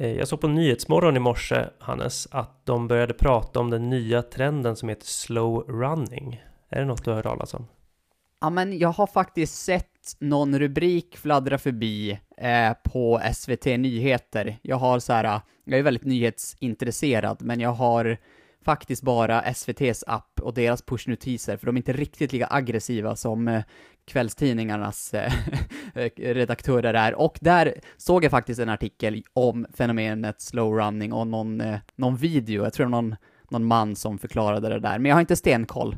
Eh, jag såg på Nyhetsmorgon i morse, Hannes, att de började prata om den nya trenden som heter slow running. Är det något du har hört talas om? Ja, men jag har faktiskt sett någon rubrik fladdra förbi eh, på SVT Nyheter. Jag har så här, eh, jag är väldigt nyhetsintresserad, men jag har faktiskt bara SVTs app och deras pushnotiser, för de är inte riktigt lika aggressiva som eh, kvällstidningarnas eh, eh, redaktörer är. Och där såg jag faktiskt en artikel om fenomenet slow running och någon, eh, någon video, jag tror det var någon, någon man som förklarade det där, men jag har inte stenkoll.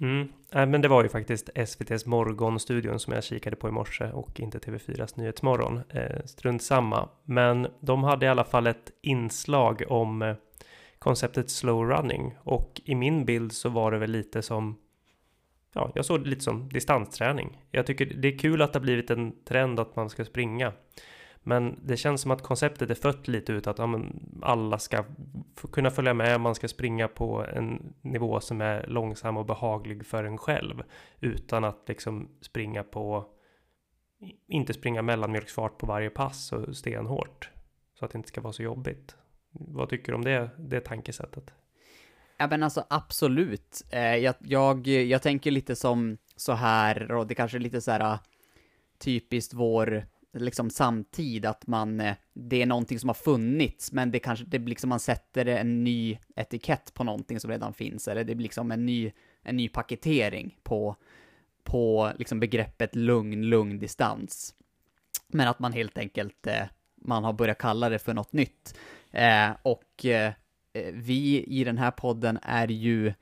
Mm. Äh, men det var ju faktiskt SVTs Morgonstudion som jag kikade på i morse och inte TV4s Nyhetsmorgon. Eh, strunt samma. Men de hade i alla fall ett inslag om eh, konceptet slow running och i min bild så var det väl lite som Ja, jag såg det lite som distansträning. Jag tycker det är kul att det har blivit en trend att man ska springa. Men det känns som att konceptet är fött lite ut att ja, men alla ska kunna följa med, man ska springa på en nivå som är långsam och behaglig för en själv. Utan att liksom springa på, inte springa mellanmjölksfart på varje pass och stenhårt. Så att det inte ska vara så jobbigt. Vad tycker du om det, det tankesättet? Ja men alltså absolut. Eh, jag, jag, jag tänker lite som så här, och det kanske är lite så här ah, typiskt vår liksom samtid, att man, eh, det är någonting som har funnits, men det kanske, det liksom man sätter en ny etikett på någonting som redan finns, eller det blir liksom en ny, en ny paketering på, på liksom begreppet lugn, lugn distans. Men att man helt enkelt, eh, man har börjat kalla det för något nytt. Eh, och eh, Eh, vi i den här podden är ju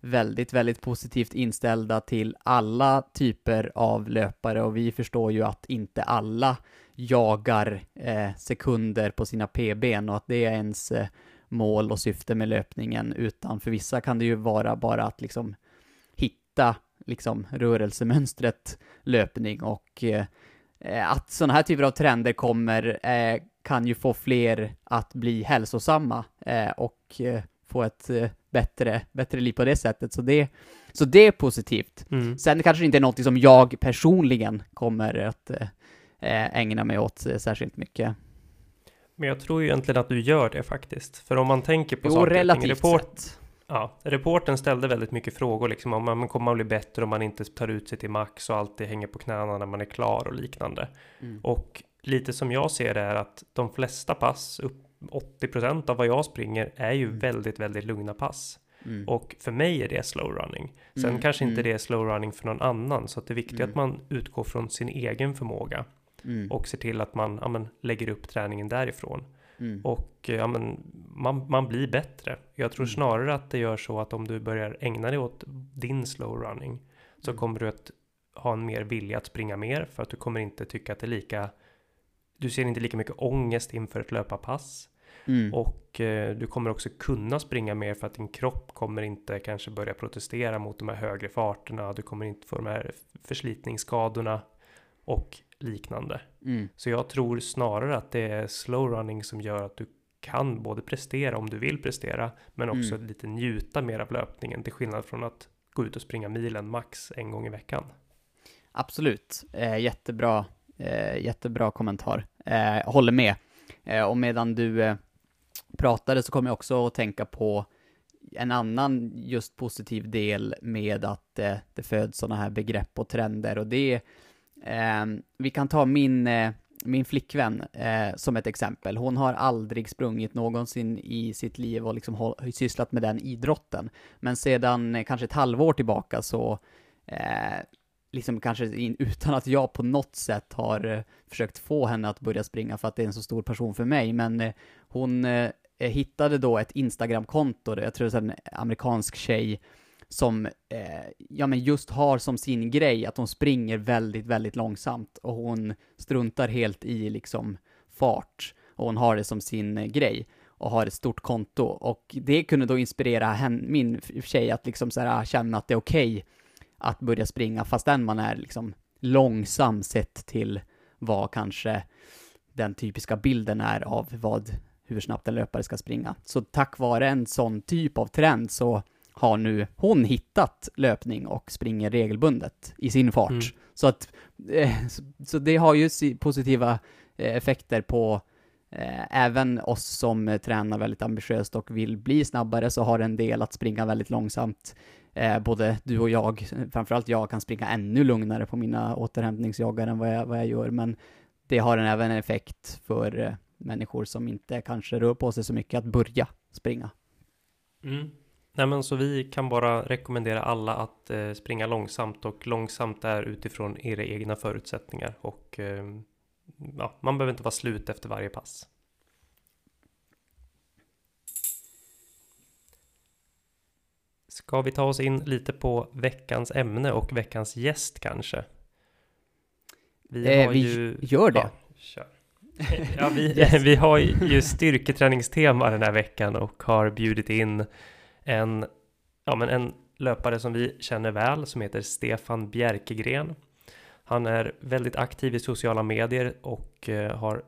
väldigt, väldigt positivt inställda till alla typer av löpare och vi förstår ju att inte alla jagar eh, sekunder på sina PBn och att det är ens eh, mål och syfte med löpningen, utan för vissa kan det ju vara bara att liksom hitta liksom rörelsemönstret löpning och eh, att sådana här typer av trender kommer eh, kan ju få fler att bli hälsosamma eh, och eh, få ett eh, bättre, bättre liv på det sättet. Så det, så det är positivt. Mm. Sen kanske det inte är något som jag personligen kommer att ägna mig åt särskilt mycket. Men jag tror ju egentligen att du gör det faktiskt. För om man tänker på jo, saker relativt report, sett. Ja, reporten ställde väldigt mycket frågor liksom om man kommer man bli bättre om man inte tar ut sig till max och alltid hänger på knäna när man är klar och liknande. Mm. Och lite som jag ser det är att de flesta pass, upp 80% av vad jag springer är ju mm. väldigt, väldigt lugna pass. Mm. Och för mig är det slow running. Sen mm. kanske inte mm. det är slow running för någon annan. Så att det är viktigt att mm. man utgår från sin egen förmåga. Mm. Och ser till att man ja, men, lägger upp träningen därifrån. Och ja, men, man, man blir bättre. Jag tror snarare att det gör så att om du börjar ägna dig åt din slow running. Så kommer du att ha en mer vilja att springa mer. För att du kommer inte tycka att det är lika du ser inte lika mycket ångest inför ett löparpass. Mm. Och eh, du kommer också kunna springa mer för att din kropp kommer inte kanske börja protestera mot de här högre farterna. Du kommer inte få de här förslitningsskadorna och liknande. Mm. Så jag tror snarare att det är slow running som gör att du kan både prestera om du vill prestera, men också mm. lite njuta mer av löpningen till skillnad från att gå ut och springa milen max en gång i veckan. Absolut, eh, jättebra Eh, jättebra kommentar. Eh, håller med. Eh, och medan du eh, pratade så kom jag också att tänka på en annan just positiv del med att eh, det föds sådana här begrepp och trender och det eh, vi kan ta min, eh, min flickvän eh, som ett exempel. Hon har aldrig sprungit någonsin i sitt liv och liksom håll, sysslat med den idrotten. Men sedan eh, kanske ett halvår tillbaka så eh, liksom kanske in, utan att jag på något sätt har eh, försökt få henne att börja springa för att det är en så stor person för mig, men eh, hon eh, hittade då ett Instagram-konto, jag tror det är en amerikansk tjej, som, eh, ja men just har som sin grej att hon springer väldigt, väldigt långsamt och hon struntar helt i liksom fart och hon har det som sin eh, grej och har ett stort konto och det kunde då inspirera henne, min tjej att liksom så här, ah, känna att det är okej okay att börja springa fastän man är liksom långsam sett till vad kanske den typiska bilden är av vad, hur snabbt en löpare ska springa. Så tack vare en sån typ av trend så har nu hon hittat löpning och springer regelbundet i sin fart. Mm. Så att, eh, så, det har ju positiva eh, effekter på Eh, även oss som tränar väldigt ambitiöst och vill bli snabbare så har en del att springa väldigt långsamt. Eh, både du och jag, framförallt jag, kan springa ännu lugnare på mina återhämtningsjoggar än vad jag, vad jag gör, men det har en, även en effekt för eh, människor som inte kanske rör på sig så mycket att börja springa. Mm. Nej, men så vi kan bara rekommendera alla att eh, springa långsamt och långsamt är utifrån era egna förutsättningar och eh, ja, man behöver inte vara slut efter varje pass. Ska vi ta oss in lite på veckans ämne och veckans gäst kanske? Vi, eh, vi ju... gör det. Ja, ja vi, yes. vi har ju styrketräningstema den här veckan och har bjudit in en, ja, men en löpare som vi känner väl som heter Stefan Bjerkegren. Han är väldigt aktiv i sociala medier och eh, har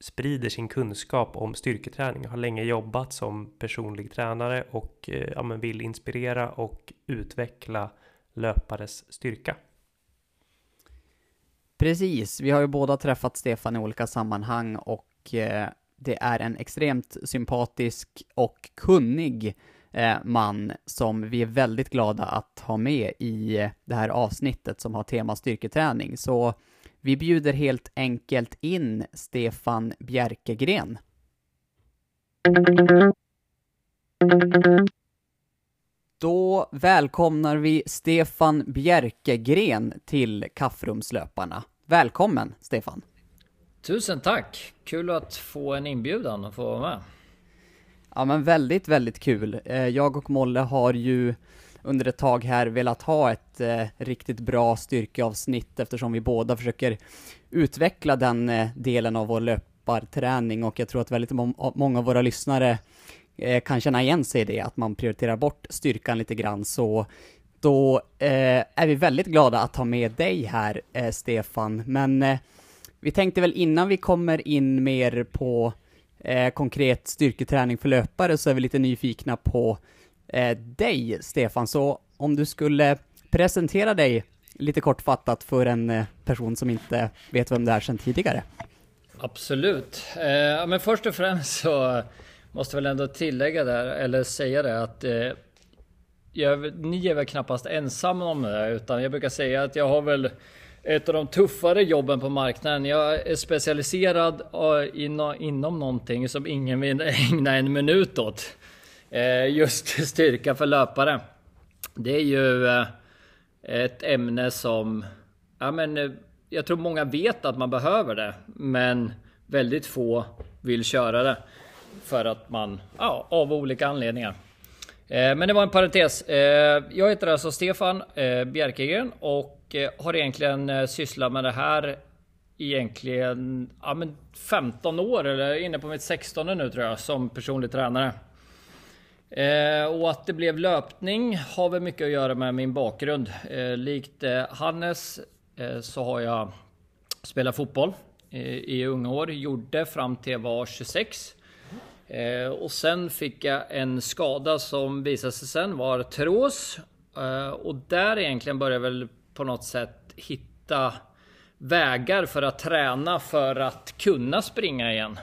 sprider sin kunskap om styrketräning. Har länge jobbat som personlig tränare och eh, ja, men vill inspirera och utveckla löpares styrka. Precis, vi har ju båda träffat Stefan i olika sammanhang och eh, det är en extremt sympatisk och kunnig eh, man som vi är väldigt glada att ha med i det här avsnittet som har tema styrketräning. Så vi bjuder helt enkelt in Stefan Bjerkegren. Då välkomnar vi Stefan Bjerkegren till Kaffrumslöparna. Välkommen, Stefan! Tusen tack! Kul att få en inbjudan och få vara med. Ja men väldigt, väldigt kul. Eh, jag och Molle har ju under ett tag här velat ha ett eh, riktigt bra styrkeavsnitt eftersom vi båda försöker utveckla den eh, delen av vår löparträning och jag tror att väldigt må många av våra lyssnare eh, kan känna igen sig i det, att man prioriterar bort styrkan lite grann. Så då eh, är vi väldigt glada att ha med dig här, eh, Stefan. Men eh, vi tänkte väl innan vi kommer in mer på eh, konkret styrketräning för löpare så är vi lite nyfikna på eh, dig, Stefan. Så om du skulle presentera dig lite kortfattat för en eh, person som inte vet vem du är sedan tidigare. Absolut. Eh, men först och främst så måste jag väl ändå tillägga där, eller säga det att eh, jag, ni är väl knappast ensamma om det, utan jag brukar säga att jag har väl ett av de tuffare jobben på marknaden. Jag är specialiserad eh, inom någonting som ingen vill ägna en minut åt. Eh, just styrka för löpare. Det är ju eh, ett ämne som, ja men eh, jag tror många vet att man behöver det, men väldigt få vill köra det. För att man, ja, av olika anledningar. Men det var en parentes. Jag heter alltså Stefan Bjerkegren och har egentligen sysslat med det här egentligen ja, men 15 år eller inne på mitt 16 nu tror jag som personlig tränare. Eh, och att det blev löpning har väl mycket att göra med min bakgrund. Eh, likt eh, Hannes eh, så har jag spelat fotboll eh, i unga år. Gjorde fram till jag var 26. Eh, och sen fick jag en skada som visade sig sen var trås. Eh, och där egentligen började jag väl på något sätt hitta vägar för att träna för att kunna springa igen.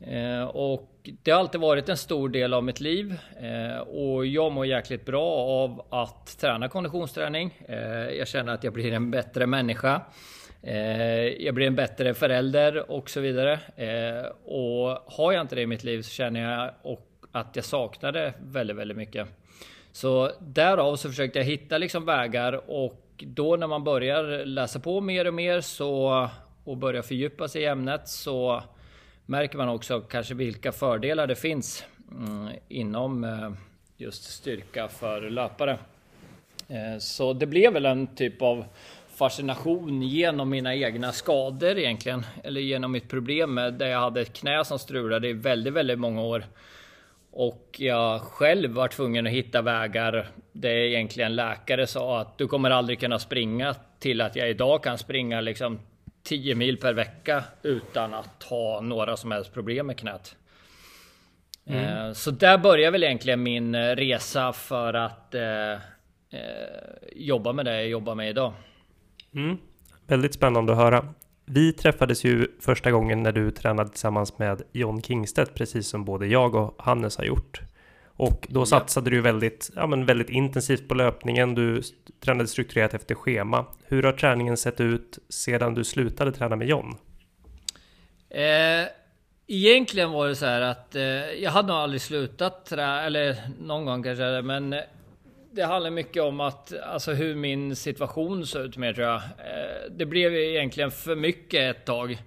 Eh, och det har alltid varit en stor del av mitt liv eh, och jag mår jäkligt bra av att träna konditionsträning. Eh, jag känner att jag blir en bättre människa. Eh, jag blir en bättre förälder och så vidare. och har jag inte det i mitt liv så känner jag att jag saknar det väldigt, väldigt mycket. Så därav så försökte jag hitta liksom vägar och då när man börjar läsa på mer och mer så och börjar fördjupa sig i ämnet så märker man också kanske vilka fördelar det finns mm, inom eh, just styrka för löpare. Eh, så det blev väl en typ av fascination genom mina egna skador egentligen. Eller genom mitt problem med där jag hade ett knä som strulade i väldigt, väldigt många år. Och jag själv var tvungen att hitta vägar där egentligen läkare sa att du kommer aldrig kunna springa till att jag idag kan springa liksom 10 mil per vecka utan att ha några som helst problem med knät. Mm. Eh, så där börjar väl egentligen min eh, resa för att eh, eh, jobba med det jag jobbar med idag. Mm. Väldigt spännande att höra. vi träffades ju första gången när du tränade tillsammans med John Kingstedt, precis som både jag och Hannes har gjort. Och då satsade du väldigt, ja, men väldigt intensivt på löpningen. Du tränade strukturerat efter schema. Hur har träningen sett ut sedan du slutade träna med John? Eh, egentligen var det så här att eh, jag hade nog aldrig slutat träna, eller någon gång kanske, men det handlar mycket om att, alltså hur min situation såg ut mer tror jag. Eh, det blev egentligen för mycket ett tag.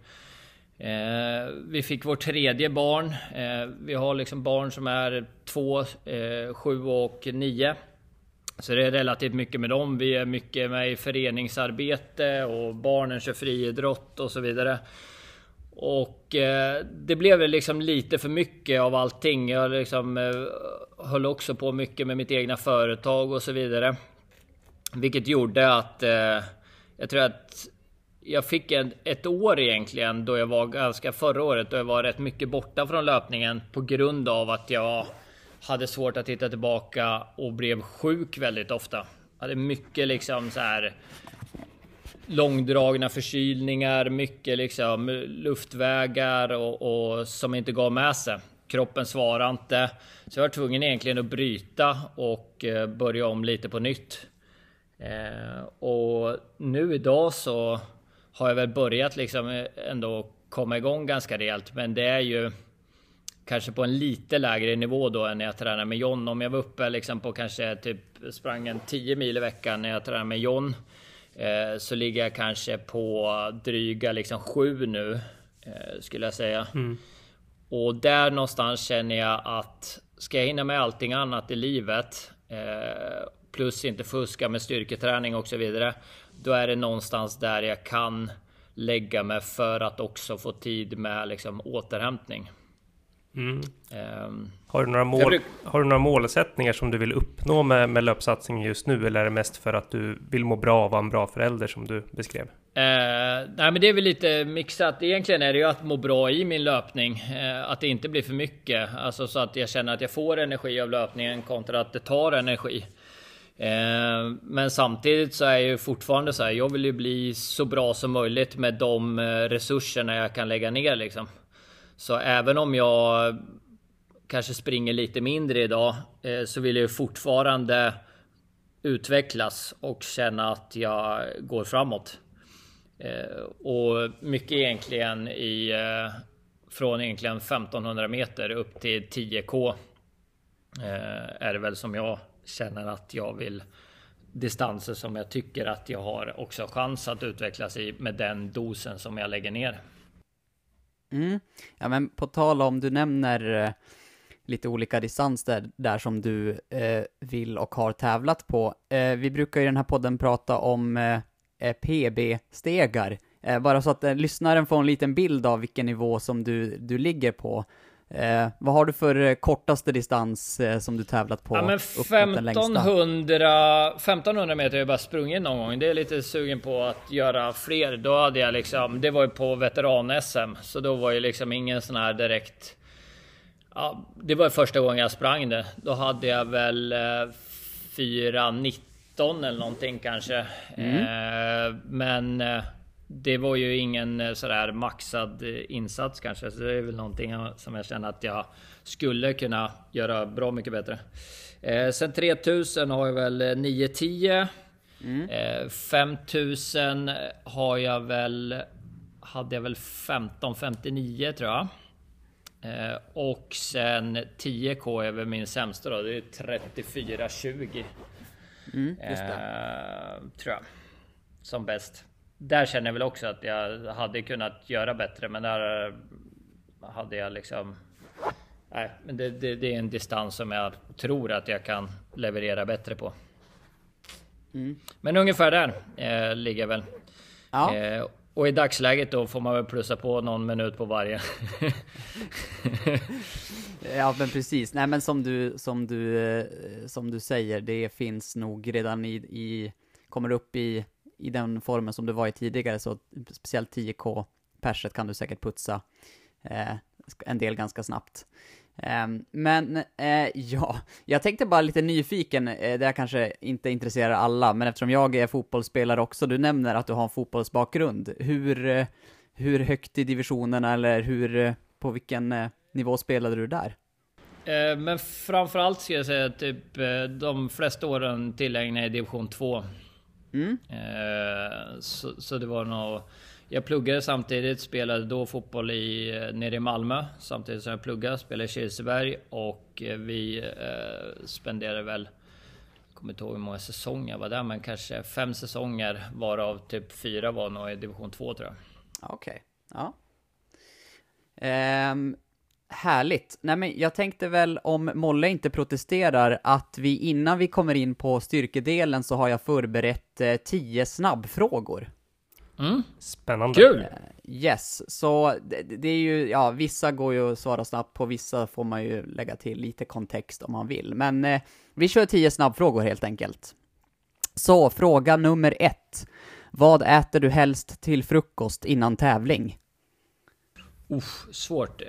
Eh, vi fick vårt tredje barn. Eh, vi har liksom barn som är två, eh, sju och nio. Så det är relativt mycket med dem. Vi är mycket med i föreningsarbete och barnen kör friidrott och så vidare. Och eh, det blev liksom lite för mycket av allting. Jag liksom eh, höll också på mycket med mitt egna företag och så vidare. Vilket gjorde att eh, jag tror att jag fick en, ett år egentligen då jag var ganska förra året då jag var rätt mycket borta från löpningen på grund av att jag hade svårt att hitta tillbaka och blev sjuk väldigt ofta. Jag hade mycket liksom så här långdragna förkylningar, mycket liksom luftvägar och, och som inte gav med sig. Kroppen svarade inte, så jag var tvungen egentligen att bryta och eh, börja om lite på nytt. Eh, och nu idag så har jag väl börjat liksom ändå komma igång ganska rejält, men det är ju kanske på en lite lägre nivå då än när jag tränar med John. Om jag var uppe liksom på kanske typ sprang en 10 mil i veckan när jag tränar med John eh, så ligger jag kanske på dryga liksom 7 nu eh, skulle jag säga. Mm. Och där någonstans känner jag att ska jag hinna med allting annat i livet eh, plus inte fuska med styrketräning och så vidare då är det någonstans där jag kan lägga mig för att också få tid med liksom återhämtning. Mm. Um, har, du några mål, bruk... har du några målsättningar som du vill uppnå med, med löpsatsningen just nu? Eller är det mest för att du vill må bra och vara en bra förälder som du beskrev? Uh, nej men det är väl lite mixat. Egentligen är det ju att må bra i min löpning. Uh, att det inte blir för mycket. Alltså så att jag känner att jag får energi av löpningen kontra att det tar energi. Eh, men samtidigt så är jag ju fortfarande så här. Jag vill ju bli så bra som möjligt med de eh, resurserna jag kan lägga ner liksom. Så även om jag kanske springer lite mindre idag eh, så vill jag ju fortfarande utvecklas och känna att jag går framåt. Och mycket egentligen i från egentligen 1500 meter upp till 10k är det väl som jag känner att jag vill distanser som jag tycker att jag har också chans att utvecklas i med den dosen som jag lägger ner. Mm. Ja, men på tal om, du nämner eh, lite olika distanser där som du eh, vill och har tävlat på. Eh, vi brukar i den här podden prata om eh, eh PB-stegar, eh, bara så att eh, lyssnaren får en liten bild av vilken nivå som du, du ligger på. Eh, vad har du för eh, kortaste distans eh, som du tävlat på? Ja, men 1500, 1500 meter har jag bara sprungit någon gång. Det är lite sugen på att göra fler. Då hade jag liksom, det var ju på veteran-SM, så då var ju liksom ingen sån här direkt. Ja, det var första gången jag sprang det. Då hade jag väl eh, 4.19 eller någonting kanske. Mm. Eh, men eh, det var ju ingen eh, sådär maxad eh, insats kanske, så det är väl någonting som jag känner att jag skulle kunna göra bra mycket bättre. Eh, sen 3000 har jag väl 9-10. Mm. Eh, 5000 har jag väl, hade jag väl 15-59 tror jag. Eh, och sen 10k är väl min sämsta då, det är 34-20. Mm, eh, tror jag. Som bäst där känner jag väl också att jag hade kunnat göra bättre, men där hade jag liksom. Nej, men det, det, det är en distans som jag tror att jag kan leverera bättre på. Mm. Men ungefär där eh, ligger jag väl. Ja. Eh, och i dagsläget då får man väl plussa på någon minut på varje. ja men precis, nej men som du, som du, eh, som du säger, det finns nog redan i, i kommer upp i i den formen som du var i tidigare, så speciellt 10K perset kan du säkert putsa eh, en del ganska snabbt. Eh, men eh, ja, jag tänkte bara lite nyfiken, eh, det här kanske inte intresserar alla, men eftersom jag är fotbollsspelare också, du nämner att du har en fotbollsbakgrund. Hur, eh, hur högt i divisionerna, eller hur, eh, på vilken eh, nivå spelade du där? Eh, men framförallt ska jag säga typ eh, de flesta åren tillägnade i division 2. Mm. Eh, så, så det var nog... Jag pluggade samtidigt, spelade då fotboll i, eh, nere i Malmö samtidigt som jag pluggade, spelade i Kirseberg och eh, vi eh, spenderade väl, jag kommer inte ihåg hur många säsonger jag var där, men kanske fem säsonger varav typ fyra var nog i division 2 tror jag. Okej, ja. Ehm, härligt. Nej men jag tänkte väl om Molle inte protesterar att vi innan vi kommer in på styrkedelen så har jag förberett eh, tio snabbfrågor. Mm, Spännande. kul! Yes, så det, det är ju, ja, vissa går ju att svara snabbt på, vissa får man ju lägga till lite kontext om man vill. Men eh, vi kör tio snabbfrågor helt enkelt. Så, fråga nummer ett. Vad äter du helst till frukost innan tävling? Uff, svårt. Eh,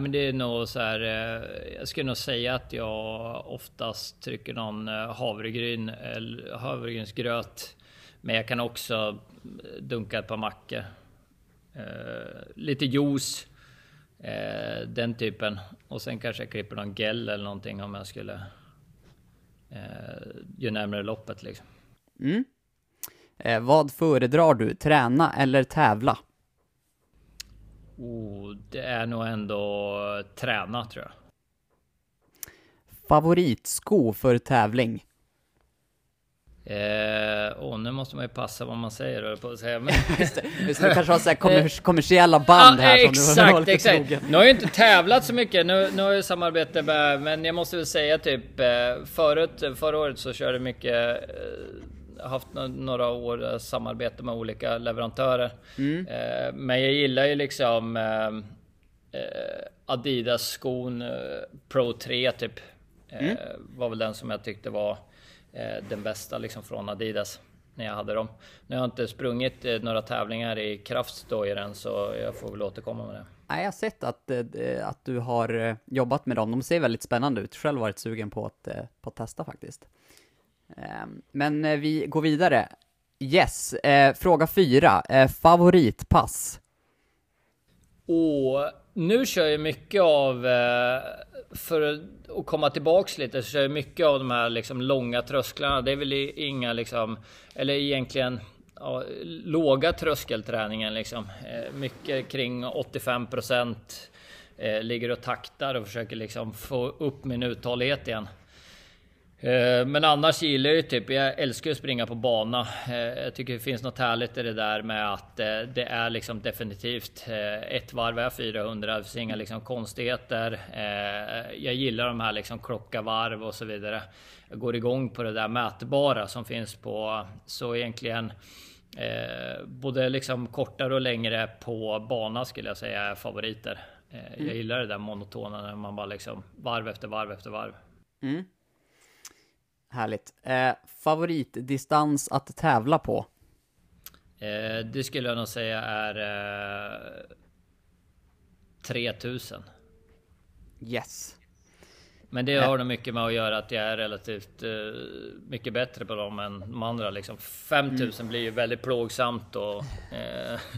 men det är nog så här. Eh, jag skulle nog säga att jag oftast trycker någon eh, havregryn eller havregrynsgröt. Men jag kan också eh, dunka ett par mackor. Eh, lite juice. Eh, den typen. Och sen kanske jag klipper någon gel eller någonting om jag skulle. Eh, ju närmare loppet liksom. Mm. Eh, vad föredrar du, träna eller tävla? Oh, det är nog ändå träna tror jag. Favoritsko för tävling? Eh, och nu måste man ju passa vad man säger, höll på att säga. Men, Just det, just det, du kanske har så här kommer, kommersiella band här som du exakt, lite exakt. trogen. Nu har jag inte tävlat så mycket, nu, nu har jag samarbete med, men jag måste väl säga typ eh, förut, förra året så körde mycket eh, haft några år eh, samarbete med olika leverantörer. Mm. Eh, men jag gillar ju liksom eh, Adidas skon Pro 3 typ. Mm. Var väl den som jag tyckte var den bästa liksom från Adidas. När jag hade dem. Nu har jag inte sprungit några tävlingar i kraftdojor än så jag får väl återkomma med det. Nej, jag har sett att, att du har jobbat med dem. De ser väldigt spännande ut. Själv varit sugen på att, på att testa faktiskt. Ehm, men eh, vi går vidare. Yes, eh, fråga fyra. Eh, favoritpass? Och nu kör jag mycket av, för att komma tillbaks lite, så kör jag mycket av de här liksom långa trösklarna. Det är väl inga liksom, eller egentligen ja, låga tröskelträningen liksom. Mycket kring 85 procent. Ligger och taktar och försöker liksom få upp min uthållighet igen. Eh, Men annars gillar jag ju typ, jag älskar att springa på bana. Eh, Jag tycker det finns något härligt i det där med att eh, det är liksom definitivt ett varv är 400, det finns inga liksom konstigheter. Jag gillar de här liksom klocka varv och så vidare. Jag går igång på det där mätbara som finns på, så egentligen både liksom kortare och längre på bana skulle jag säga är favoriter. Jag gillar det där monotona när man bara liksom varv efter varv efter varv. Mm. Härligt. Eh, favoritdistans att tävla på? Eh, det skulle jag nog säga är eh, 3000. Yes. Men det har nog mycket med att göra att jag är relativt eh, mycket bättre på dem än de andra. Liksom 5000 blir ju väldigt plågsamt och eh,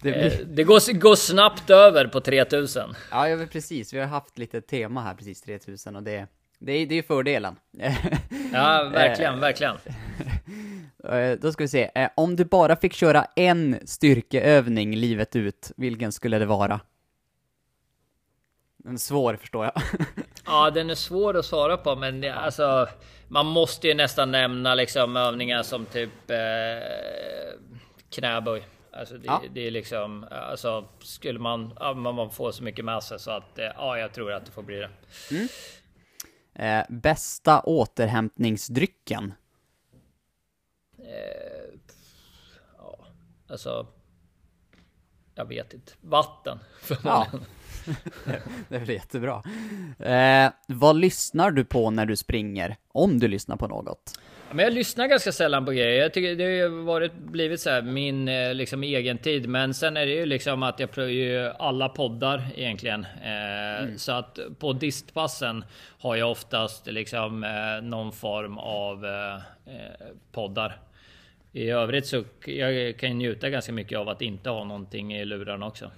Det eh, blir... det går, går snabbt över på 3000. Ja, ja, precis. Vi har haft lite tema här precis, 3000, och det, det, är, det är fördelen. Ja, verkligen, verkligen. Eh, Då ska vi se. Eh, Om du bara fick köra en styrkeövning livet ut, vilken skulle det vara? En svår, förstår jag. Ja, den är svår att svara på, men det, alltså man måste ju nästan nämna liksom övningar som typ eh, knäböj. Alltså det, Ja. det är liksom, alltså skulle man, man får så mycket med sig så att eh, ja, jag tror att det får bli det. Eh, bästa återhämtningsdrycken? Eh, ja, alltså jag vet inte, vatten. Ja. det är väl jättebra. Eh, vad lyssnar du på när du springer? Om du lyssnar på något? Men jag lyssnar ganska sällan på grejer. Jag tycker det har varit, blivit så här min eh, liksom egen tid. Men sen är det ju liksom att jag prövar ju alla poddar egentligen. Eh, mm. Så att på distpassen har jag oftast liksom eh, någon form av eh, eh poddar. I övrigt så jag kan jag njuta ganska mycket av att inte ha någonting i lurarna också.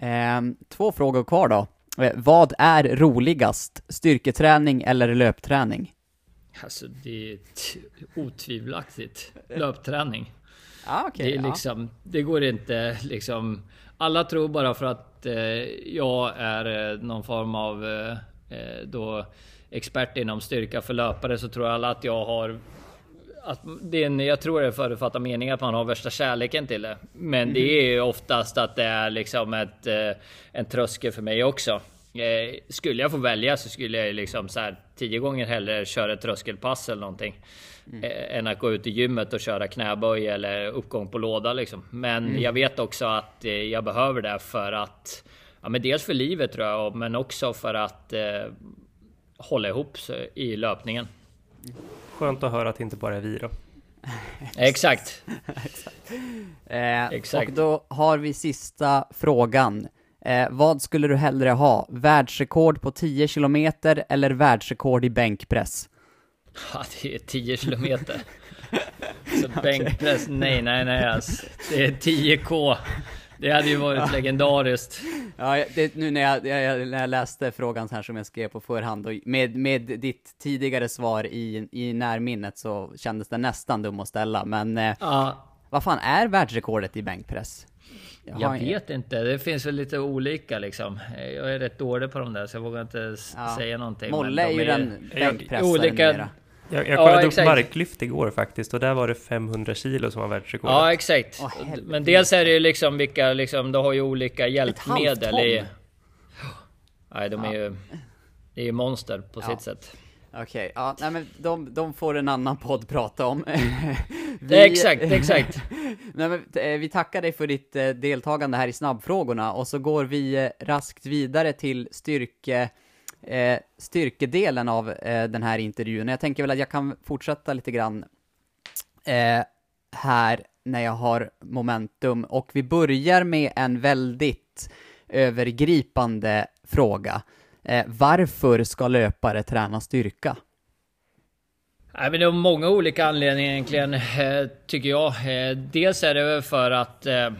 Eh, två frågor kvar då. Eh, vad är roligast? Styrketräning eller löpträning? Alltså det är otvivelaktigt löpträning. Ah, okay, det, är liksom, det går inte liksom... Alla tror bara för att eh, jag är eh, någon form av eh, eh, då expert inom styrka för löpare så tror alla att jag har att det är en, jag tror det är förutfattad mening att man har värsta kärleken till det. Men mm. det är oftast att det är liksom ett, eh, en tröskel för mig också. Eh, skulle jag få välja så skulle jag liksom så här tio gånger hellre köra ett tröskelpass eller någonting. Mm. Eh, än att gå ut i gymmet och köra knäböj eller uppgång på låda liksom. Men mm. jag vet också att jag behöver det för att Ja men dels för livet tror jag, men också för att eh, hålla ihop i löpningen. Skönt att höra att det inte bara är vi då. Exakt. Exakt. Eh, Exakt. Och då har vi sista frågan. Eh, vad skulle du hellre ha? Världsrekord på 10 kilometer eller världsrekord i bänkpress? Ja, det är 10 kilometer. Så bänkpress, nej, nej, nej alltså. Det är 10k. Det hade ju varit ja. legendariskt. Ja, det, nu när jag, jag, när jag läste frågan här som jag skrev på förhand, och med, med ditt tidigare svar i, i närminnet så kändes det nästan dum att ställa, men eh, ja. vad fan är världsrekordet i bänkpress? Jag, jag vet inte, det finns väl lite olika liksom. Jag är rätt dålig på de där så jag vågar inte ja. säga någonting. Molle är ju den bänkpressaren olika... mera. Jag, jag kollade ja, upp marklyft igår faktiskt och där var det 500 kilo som var världsrekordet. Ja exakt. Oh, Men dels är det ju liksom vilka, liksom, du har ju olika hjälpmedel i... Nej de är ju... Det är ju monster på ja. sitt sätt. Okej, okay, ja, nej men de, de får en annan podd prata om. vi, exakt, exakt. nej, men, eh, vi tackar dig för ditt eh, deltagande här i snabbfrågorna och så går vi eh, raskt vidare till styrke eh, styrkedelen av eh, den här intervjun. Jag tänker väl att jag kan fortsätta lite grann eh, här när jag har momentum och vi börjar med en väldigt övergripande fråga. Eh, varför ska löpare träna styrka? Nej, men det är många olika anledningar egentligen, eh, tycker jag. Eh, dels är det för att eh,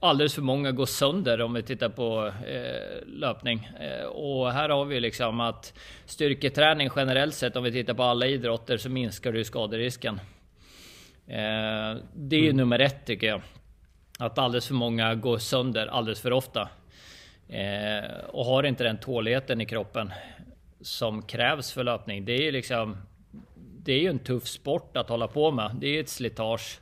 alldeles för många går sönder om vi tittar på eh, löpning. Eh, och här har vi liksom att styrketräning generellt sett, om vi tittar på alla idrotter, så minskar du skaderisken. Eh, det är mm. nummer ett tycker jag. Att alldeles för många går sönder alldeles för ofta. Eh, och har inte den tåligheten i kroppen som krävs för löpning. Det är ju liksom... Det är ju en tuff sport att hålla på med. Det är ett slitage.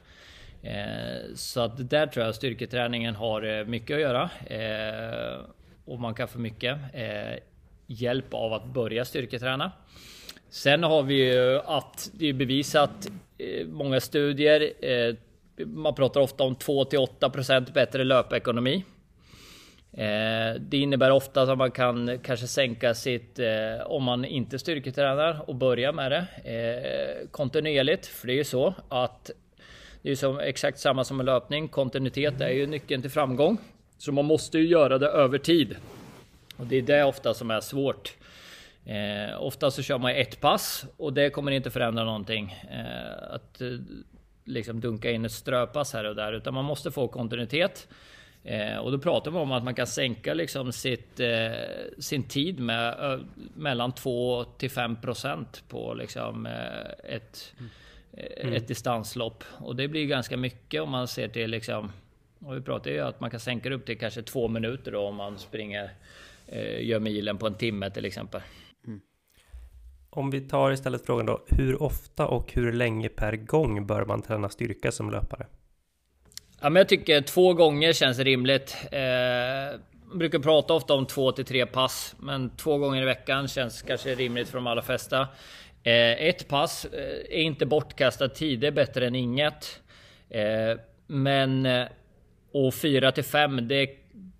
Eh, så att där tror jag styrketräningen har eh, mycket att göra. Eh, och man kan få mycket hjälp av att börja styrketräna. Sen har vi ju att det är bevisat många studier. Man pratar ofta om 2 till 8% bättre löpekonomi. Det innebär ofta att man kan kanske sänka sitt, om man inte styrketränar och börja med det kontinuerligt. För det är ju så att det är ju som, exakt samma som med löpning. Kontinuitet är ju nyckeln till framgång. Så man måste ju göra det över tid. Och det är det ofta som är svårt. Eh, ofta så kör man ett pass och det kommer inte förändra någonting. Eh, att eh, liksom dunka in ett ströpass här och där. Utan man måste få kontinuitet. Eh, och då pratar man om att man kan sänka liksom sitt, eh, sin tid med mellan 2 till 5 procent på liksom, eh, ett mm mm. ett distanslopp. Och det blir ganska mycket om man ser till liksom... Och vi pratar ju att man kan sänka upp till kanske två minuter då om man springer, eh, gör milen på en timme till exempel. Mm. Om vi tar istället frågan då, hur ofta och hur länge per gång bör man träna styrka som löpare? Ja, men jag tycker två gånger känns rimligt. Eh, jag brukar prata ofta om två till tre pass, men två gånger i veckan känns kanske rimligt för de allra flesta. Eh, ett pass eh, är inte bortkastad tid, det är bättre än inget. Eh, men eh, och 4 till 5 det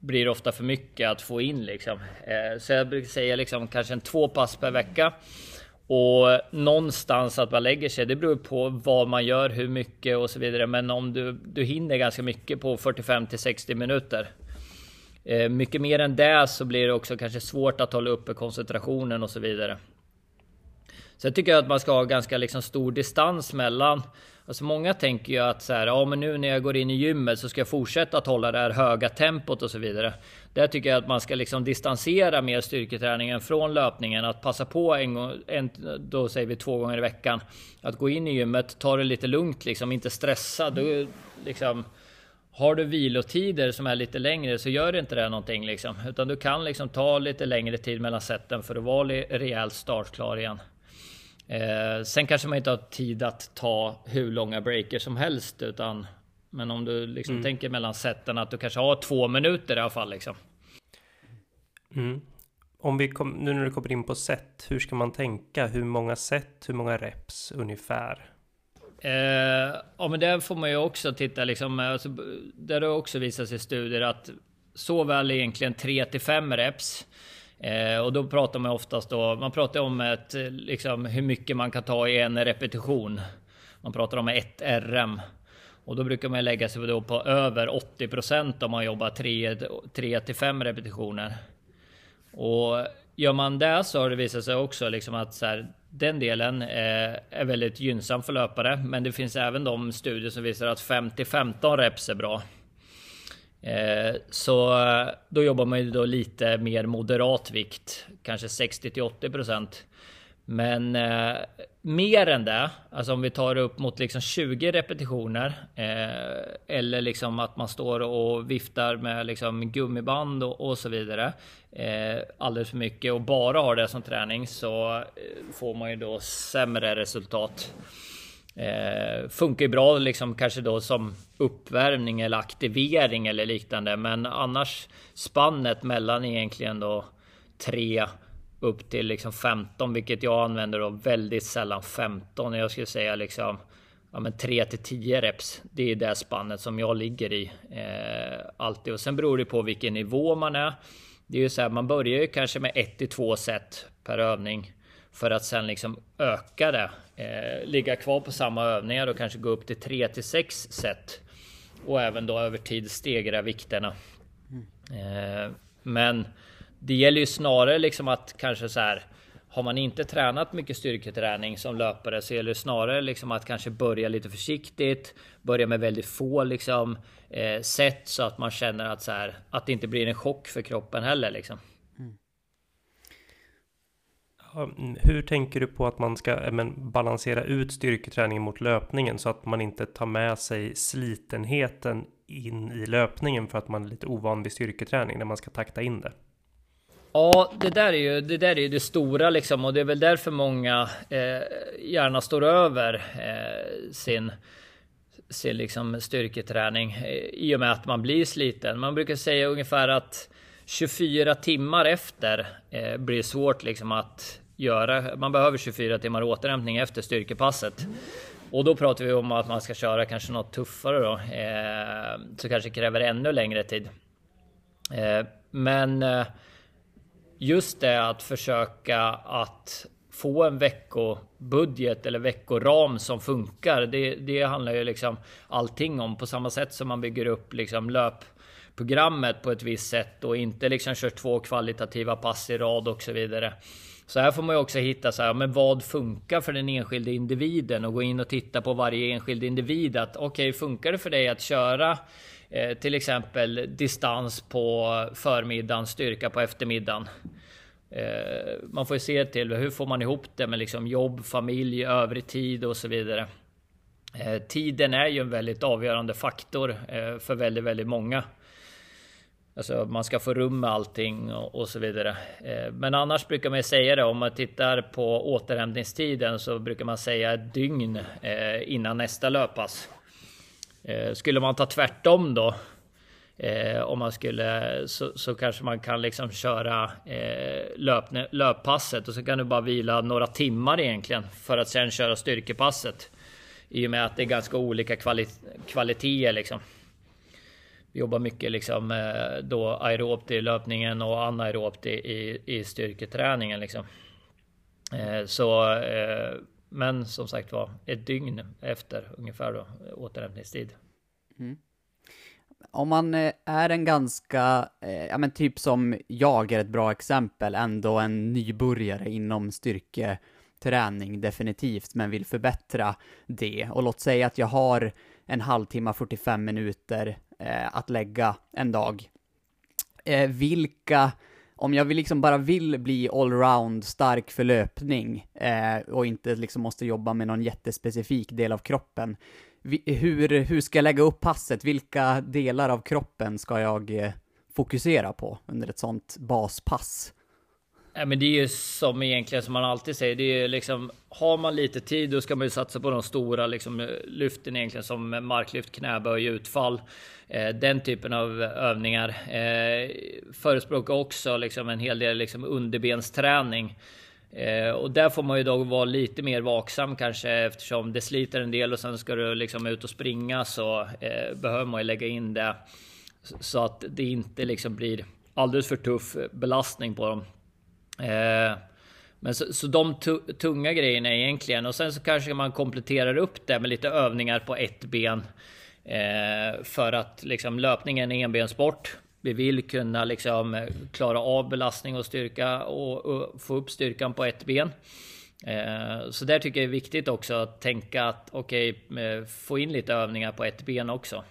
blir ofta för mycket att få in liksom. Eh, så jag brukar säga liksom kanske en två pass per vecka. Och någonstans att man lägger sig, det beror på vad man gör, hur mycket och så vidare. Men om du, du hinner ganska mycket på 45 till 60 minuter. Eh, mycket mer än det så blir det också kanske svårt att hålla uppe koncentrationen och så vidare. Sen tycker jag att man ska ha ganska liksom stor distans mellan Alltså många tänker ju att så här, ja men nu när jag går in i gymmet så ska jag fortsätta att hålla det här höga tempot och så vidare. Där tycker jag att man ska liksom distansera mer styrketräningen från löpningen. Att passa på en gång, en, då säger vi två gånger i veckan. Att gå in i gymmet, ta det lite lugnt liksom, inte stressa. Då liksom, har du vilotider som är lite längre så gör inte det någonting liksom. Utan du kan liksom ta lite längre tid mellan seten för att vara rejält startklar igen. Eh, sen kanske man inte har tid att ta hur långa breaker som helst utan men om du liksom mm. tänker mellan seten att du kanske har två minuter i alla fall liksom. Mm. Om vi kom, nu när du kommer in på set, hur ska man tänka? Hur många set, hur många reps ungefär? Eh, ja, men där får man ju också titta liksom. Alltså, där har också visat sig studier att såväl egentligen 3 till 5 reps Eh, och då pratar man oftast då, man pratar om ett, liksom, hur mycket man kan ta i en repetition. Man pratar om ett RM. Och då brukar man lägga sig då på över 80% om man jobbar 3 till 5 repetitioner. Och gör man det så har det visat sig också liksom att så här, den delen eh, är väldigt gynnsam för löpare. Men det finns även de studier som visar att 5 till 15 reps är bra. Eh, så då jobbar man ju då lite mer moderat vikt, kanske 60 till 80 procent. Men eh, mer än det, alltså om vi tar upp mot liksom 20 repetitioner eh, eller liksom att man står och viftar med liksom gummiband och, och så vidare eh, alldeles för mycket och bara har det som träning så eh, får man ju då sämre resultat. Eh, funkar ju bra liksom kanske då som uppvärmning eller aktivering eller liknande. Men annars spannet mellan egentligen då 3 upp till liksom 15, vilket jag använder då väldigt sällan 15. Jag skulle säga liksom ja, men 3 till 10 reps. Det är det spannet som jag ligger i eh, alltid. Och sen beror det på vilken nivå man är. Det är ju så här, man börjar ju kanske med 1 till 2 set per övning för att sen liksom öka det. Eh, ligga kvar på samma övningar och kanske gå upp till 3 till 6 set. Och även då över tid stegra vikterna. Eh, men det gäller ju snarare liksom att kanske så här. Har man inte tränat mycket styrketräning som löpare så gäller det snarare liksom att kanske börja lite försiktigt. Börja med väldigt få liksom eh, set så att man känner att så här att det inte blir en chock för kroppen heller liksom. Mm, hur tänker du på att man ska eh, men, balansera ut styrketräningen mot löpningen så att man inte tar med sig slitenheten in i löpningen för att man är lite ovan vid styrketräning när man ska takta in det? Ja, det där är ju det, där är ju det stora liksom och det är väl därför många eh, gärna står över eh, sin sin liksom styrketräning eh, i och med att man blir sliten. Man brukar säga ungefär att 24 timmar efter eh, blir svårt liksom att göra. Man behöver 24 timmar återhämtning efter styrkepasset. Och då pratar vi om att man ska köra kanske något tuffare då. Eh, så kanske kräver ännu längre tid. Eh, men eh, just det att försöka att få en veckobudget eller veckoram som funkar. Det, det handlar ju liksom allting om på samma sätt som man bygger upp liksom löpprogrammet på ett visst sätt och inte liksom kör två kvalitativa pass i rad och så vidare. Så här får man ju också hitta så här, men vad funkar för den enskilde individen och gå in och titta på varje enskild individ. Att okej, okay, funkar det för dig att köra eh, till exempel distans på förmiddagen, styrka på eftermiddagen? Eh, man får ju se till hur får man ihop det med liksom jobb, familj, övrig tid och så vidare. Eh, tiden är ju en väldigt avgörande faktor eh, för väldigt, väldigt många. Alltså man ska få rum med allting och, och så vidare. Eh, men annars brukar man säga det om man tittar på återhämtningstiden så brukar man säga ett dygn eh, innan nästa löppass. Eh, skulle man ta tvärtom då eh, om man skulle så, så, kanske man kan liksom köra eh, löp, löppasset och så kan du bara vila några timmar egentligen för att sen köra styrkepasset I och med att det är ganska olika kvali kvaliteter liksom. Jobbar mycket liksom eh, då aerobt i löpningen och anaerobt i, i, i styrketräningen liksom. Eh, så, eh, men som sagt var, ett dygn efter ungefär då återhämtningstid. Mm. Om man är en ganska, ja men typ som jag är ett bra exempel, ändå en nybörjare inom styrketräning definitivt, men vill förbättra det. Och låt säga att jag har en halvtimme, 45 minuter eh, att lägga en dag. Eh, vilka, om jag vill liksom bara vill bli allround stark för löpning eh, och inte liksom måste jobba med någon jättespecifik del av kroppen, hur, hur ska jag lägga upp passet? Vilka delar av kroppen ska jag eh, fokusera på under ett sånt baspass? Ja, men det är ju som egentligen som man alltid säger. Det är liksom har man lite tid, då ska man ju satsa på de stora liksom, eh, lyften egentligen som marklyft, knäböj, utfall. Eh, den typen av övningar. Eh, förespråkar också liksom en hel del liksom underbensträning. Eh, och där får man ju då vara lite mer vaksam kanske eftersom det sliter en del och sen ska du liksom ut och springa så eh, behöver man ju lägga in det så att det inte liksom blir alldeles för tuff belastning på dem. Eh, men så, så de tunga grejerna egentligen och sen så kanske man kompletterar upp det med lite övningar på ett ben. Eh, för att liksom löpningen är enbenssport. Vi vill kunna liksom klara av belastning och styrka och, och få upp styrkan på ett ben. Eh, så där tycker jag det är viktigt också att tänka att okej, okay, få in lite övningar på ett ben också.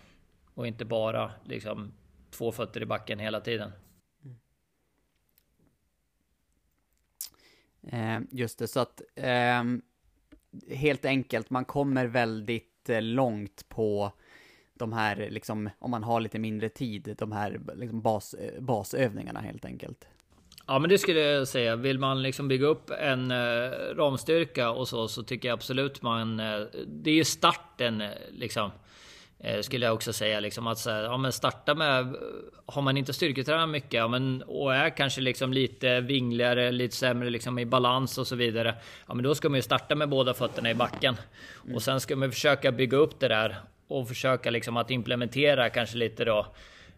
Och inte bara liksom två fötter i backen hela tiden. Eh, just det, så att eh, helt enkelt, man kommer väldigt eh, långt på de här, liksom, om man har lite mindre tid, de här liksom, bas, eh, basövningarna helt enkelt. Ja, men det skulle jag säga. Vill man liksom bygga upp en eh, ramstyrka och så, så tycker jag absolut man... Eh, det är ju starten eh, liksom. Eh, skulle jag också säga liksom att så här, ja, men starta med. Har man inte styrketränat mycket ja, men, och är kanske liksom lite vingligare, lite sämre liksom i balans och så vidare. Ja, men då ska man ju starta med båda fötterna i backen mm. och sen ska man försöka bygga upp det där och försöka liksom att implementera kanske lite då.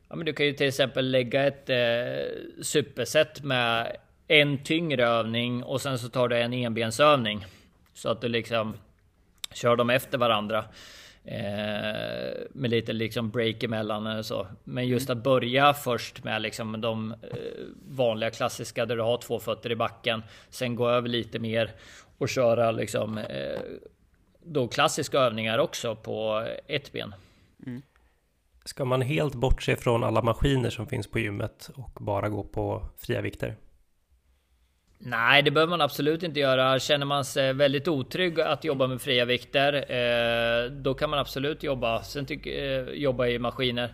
Ja, men du kan ju till exempel lägga ett eh, superset med en tyngre övning och sen så tar du en enbensövning så att du liksom kör dem efter varandra. Eh, med lite liksom break emellan eller så. Men just att börja först med liksom de eh, vanliga klassiska där du har två fötter i backen. Sen gå över lite mer och köra liksom eh, då klassiska övningar också på ett ben. Mm. Ska man helt bortse från alla maskiner som finns på gymmet och bara gå på fria vikter? Nej, det behöver man absolut inte göra. Känner man sig väldigt otrygg att jobba med fria vikter, eh, då kan man absolut jobba, sen tyck, eh, jobba i maskiner.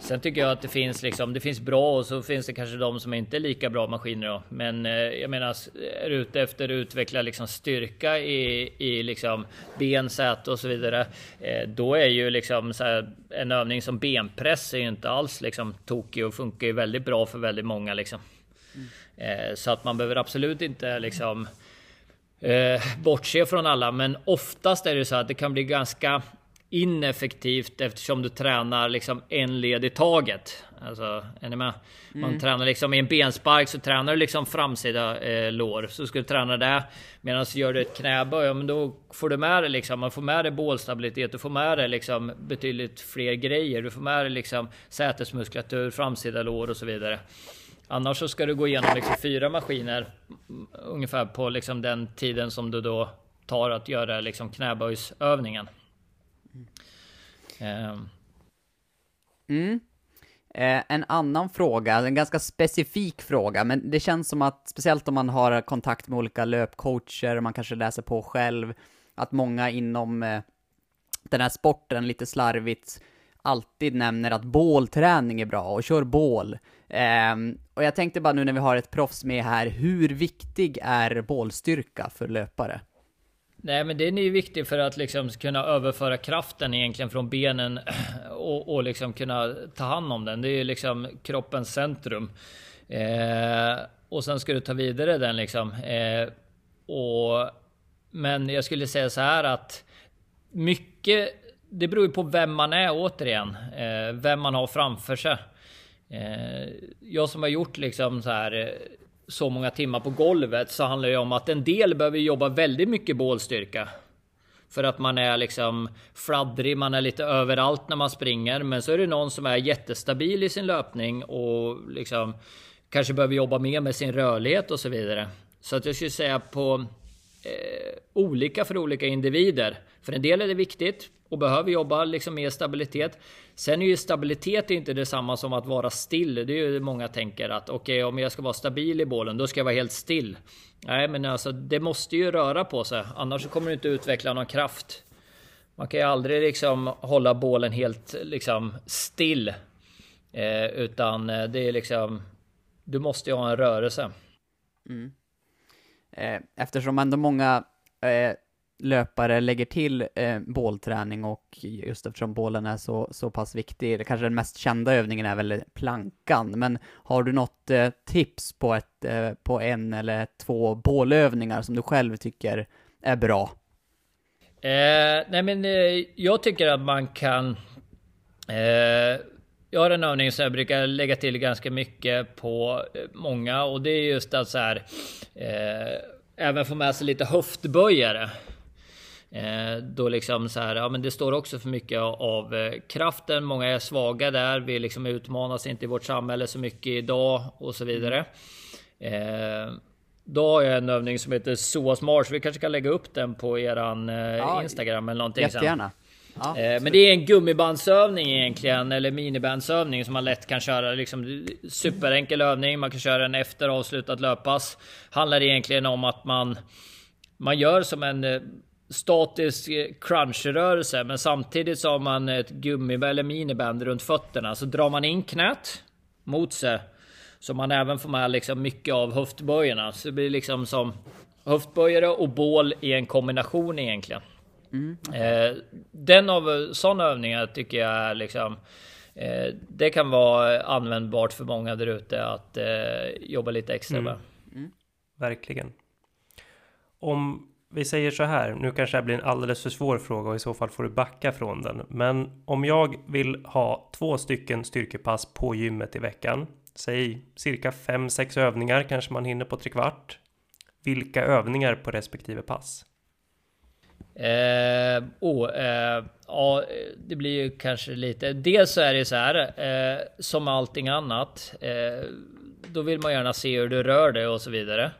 Sen tycker jag att det finns liksom, det finns bra och så finns det kanske de som inte är lika bra maskiner då. Men eh, jag menar, är ute efter att utveckla liksom styrka i, i liksom ben, säte och så vidare, då är ju liksom här, en övning som benpress är ju inte alls liksom tokig och funkar ju väldigt bra för väldigt många liksom. Eh, så att man behöver absolut inte liksom eh, bortse från alla. Men oftast är det så att det kan bli ganska ineffektivt eftersom du tränar liksom en led i taget. Alltså, är ni med? Man mm. tränar liksom i en benspark så tränar du liksom framsida eh, lår. Så ska du träna det. Medan gör du ett knäböj, ja, men då får du med dig liksom, man får med dig bålstabilitet, du får med dig liksom betydligt fler grejer. Du får med dig liksom sätesmuskulatur, framsida lår och så vidare. Annars så ska du gå igenom liksom fyra maskiner ungefär på liksom den tiden som du då tar att göra liksom knäböjsövningen. Mm. Mm. Eh, en annan fråga, en ganska specifik fråga, men det känns som att, speciellt om man har kontakt med olika löpcoacher, man kanske läser på själv, att många inom eh, den här sporten lite slarvigt alltid nämner att bålträning är bra och kör bål. Um, och jag tänkte bara nu när vi har ett proffs med här, hur viktig är bålstyrka för löpare? Nej men den är ju viktig för att liksom kunna överföra kraften egentligen från benen och, och liksom kunna ta hand om den. Det är ju liksom kroppens centrum. Eh, och sen ska du ta vidare den liksom. Eh, och, men jag skulle säga så här att mycket, det beror ju på vem man är återigen. Eh, vem man har framför sig. Eh, jag som har gjort liksom så här eh, så många timmar på golvet så handlar det om att en del behöver jobba väldigt mycket bålstyrka. För att man är liksom fladdrig, man är lite överallt när man springer. Men så är det någon som är jättestabil i sin löpning och liksom kanske behöver jobba mer med sin rörlighet och så vidare. Så att jag skulle säga på eh, olika för olika individer. För en del är det viktigt och behöver jobba liksom med stabilitet. Sen är ju stabilitet inte detsamma som att vara still. Det är ju många tänker att okej, okay, om jag ska vara stabil i bålen, då ska jag vara helt still. Nej, men alltså det måste ju röra på sig, annars kommer du inte utveckla någon kraft. Man kan ju aldrig liksom hålla bålen helt liksom still, eh, utan eh, det är liksom. Du måste ju ha en rörelse. Mm. Eh, eftersom ändå många eh, löpare lägger till eh, bålträning och just eftersom bålen är så, så pass viktig, kanske den mest kända övningen är väl plankan, men har du något eh, tips på, ett, eh, på en eller två bålövningar som du själv tycker är bra? Eh, nej men eh, jag tycker att man kan eh, jag har en övning som jag brukar lägga till ganska mycket på många och det är just att så här även få med sig lite höftböjare. Eh, då liksom så här, ja men det står också för mycket av eh, kraften. Många är svaga där. Vi liksom utmanas inte i vårt samhälle så mycket idag och så vidare. Eh, då har jag en övning som heter SOAS Mars. Vi kanske kan lägga upp den på eran ja, Instagram eller någonting jättegärna. Ja, eh, men det är en gummibandsövning egentligen, eller minibandsövning som man lätt kan köra. Liksom superenkel övning. Man kan köra den efter avslutat löppass. Handlar egentligen om att man man gör som en eh, statisk eh, crunchrörelse men samtidigt så har man ett gummi eller miniband runt fötterna så drar man in knät mot sig så man även får med liksom mycket av höftböjarna så det blir liksom som höftböjare och bål i en kombination egentligen. Mm. Eh, den av sådana övningar tycker jag är liksom eh, det kan vara användbart för många där ute att eh, jobba lite extra mm. med. Mm. Verkligen. Om vi säger så här, nu kanske det blir en alldeles för svår fråga och i så fall får du backa från den. Men om jag vill ha två stycken styrkepass på gymmet i veckan, säg cirka 5-6 övningar kanske man hinner på tre kvart. Vilka övningar på respektive pass? Eh, oh, eh, ja, det blir ju kanske lite. Dels så är det så här eh, som allting annat. Eh, då vill man gärna se hur du rör dig och så vidare.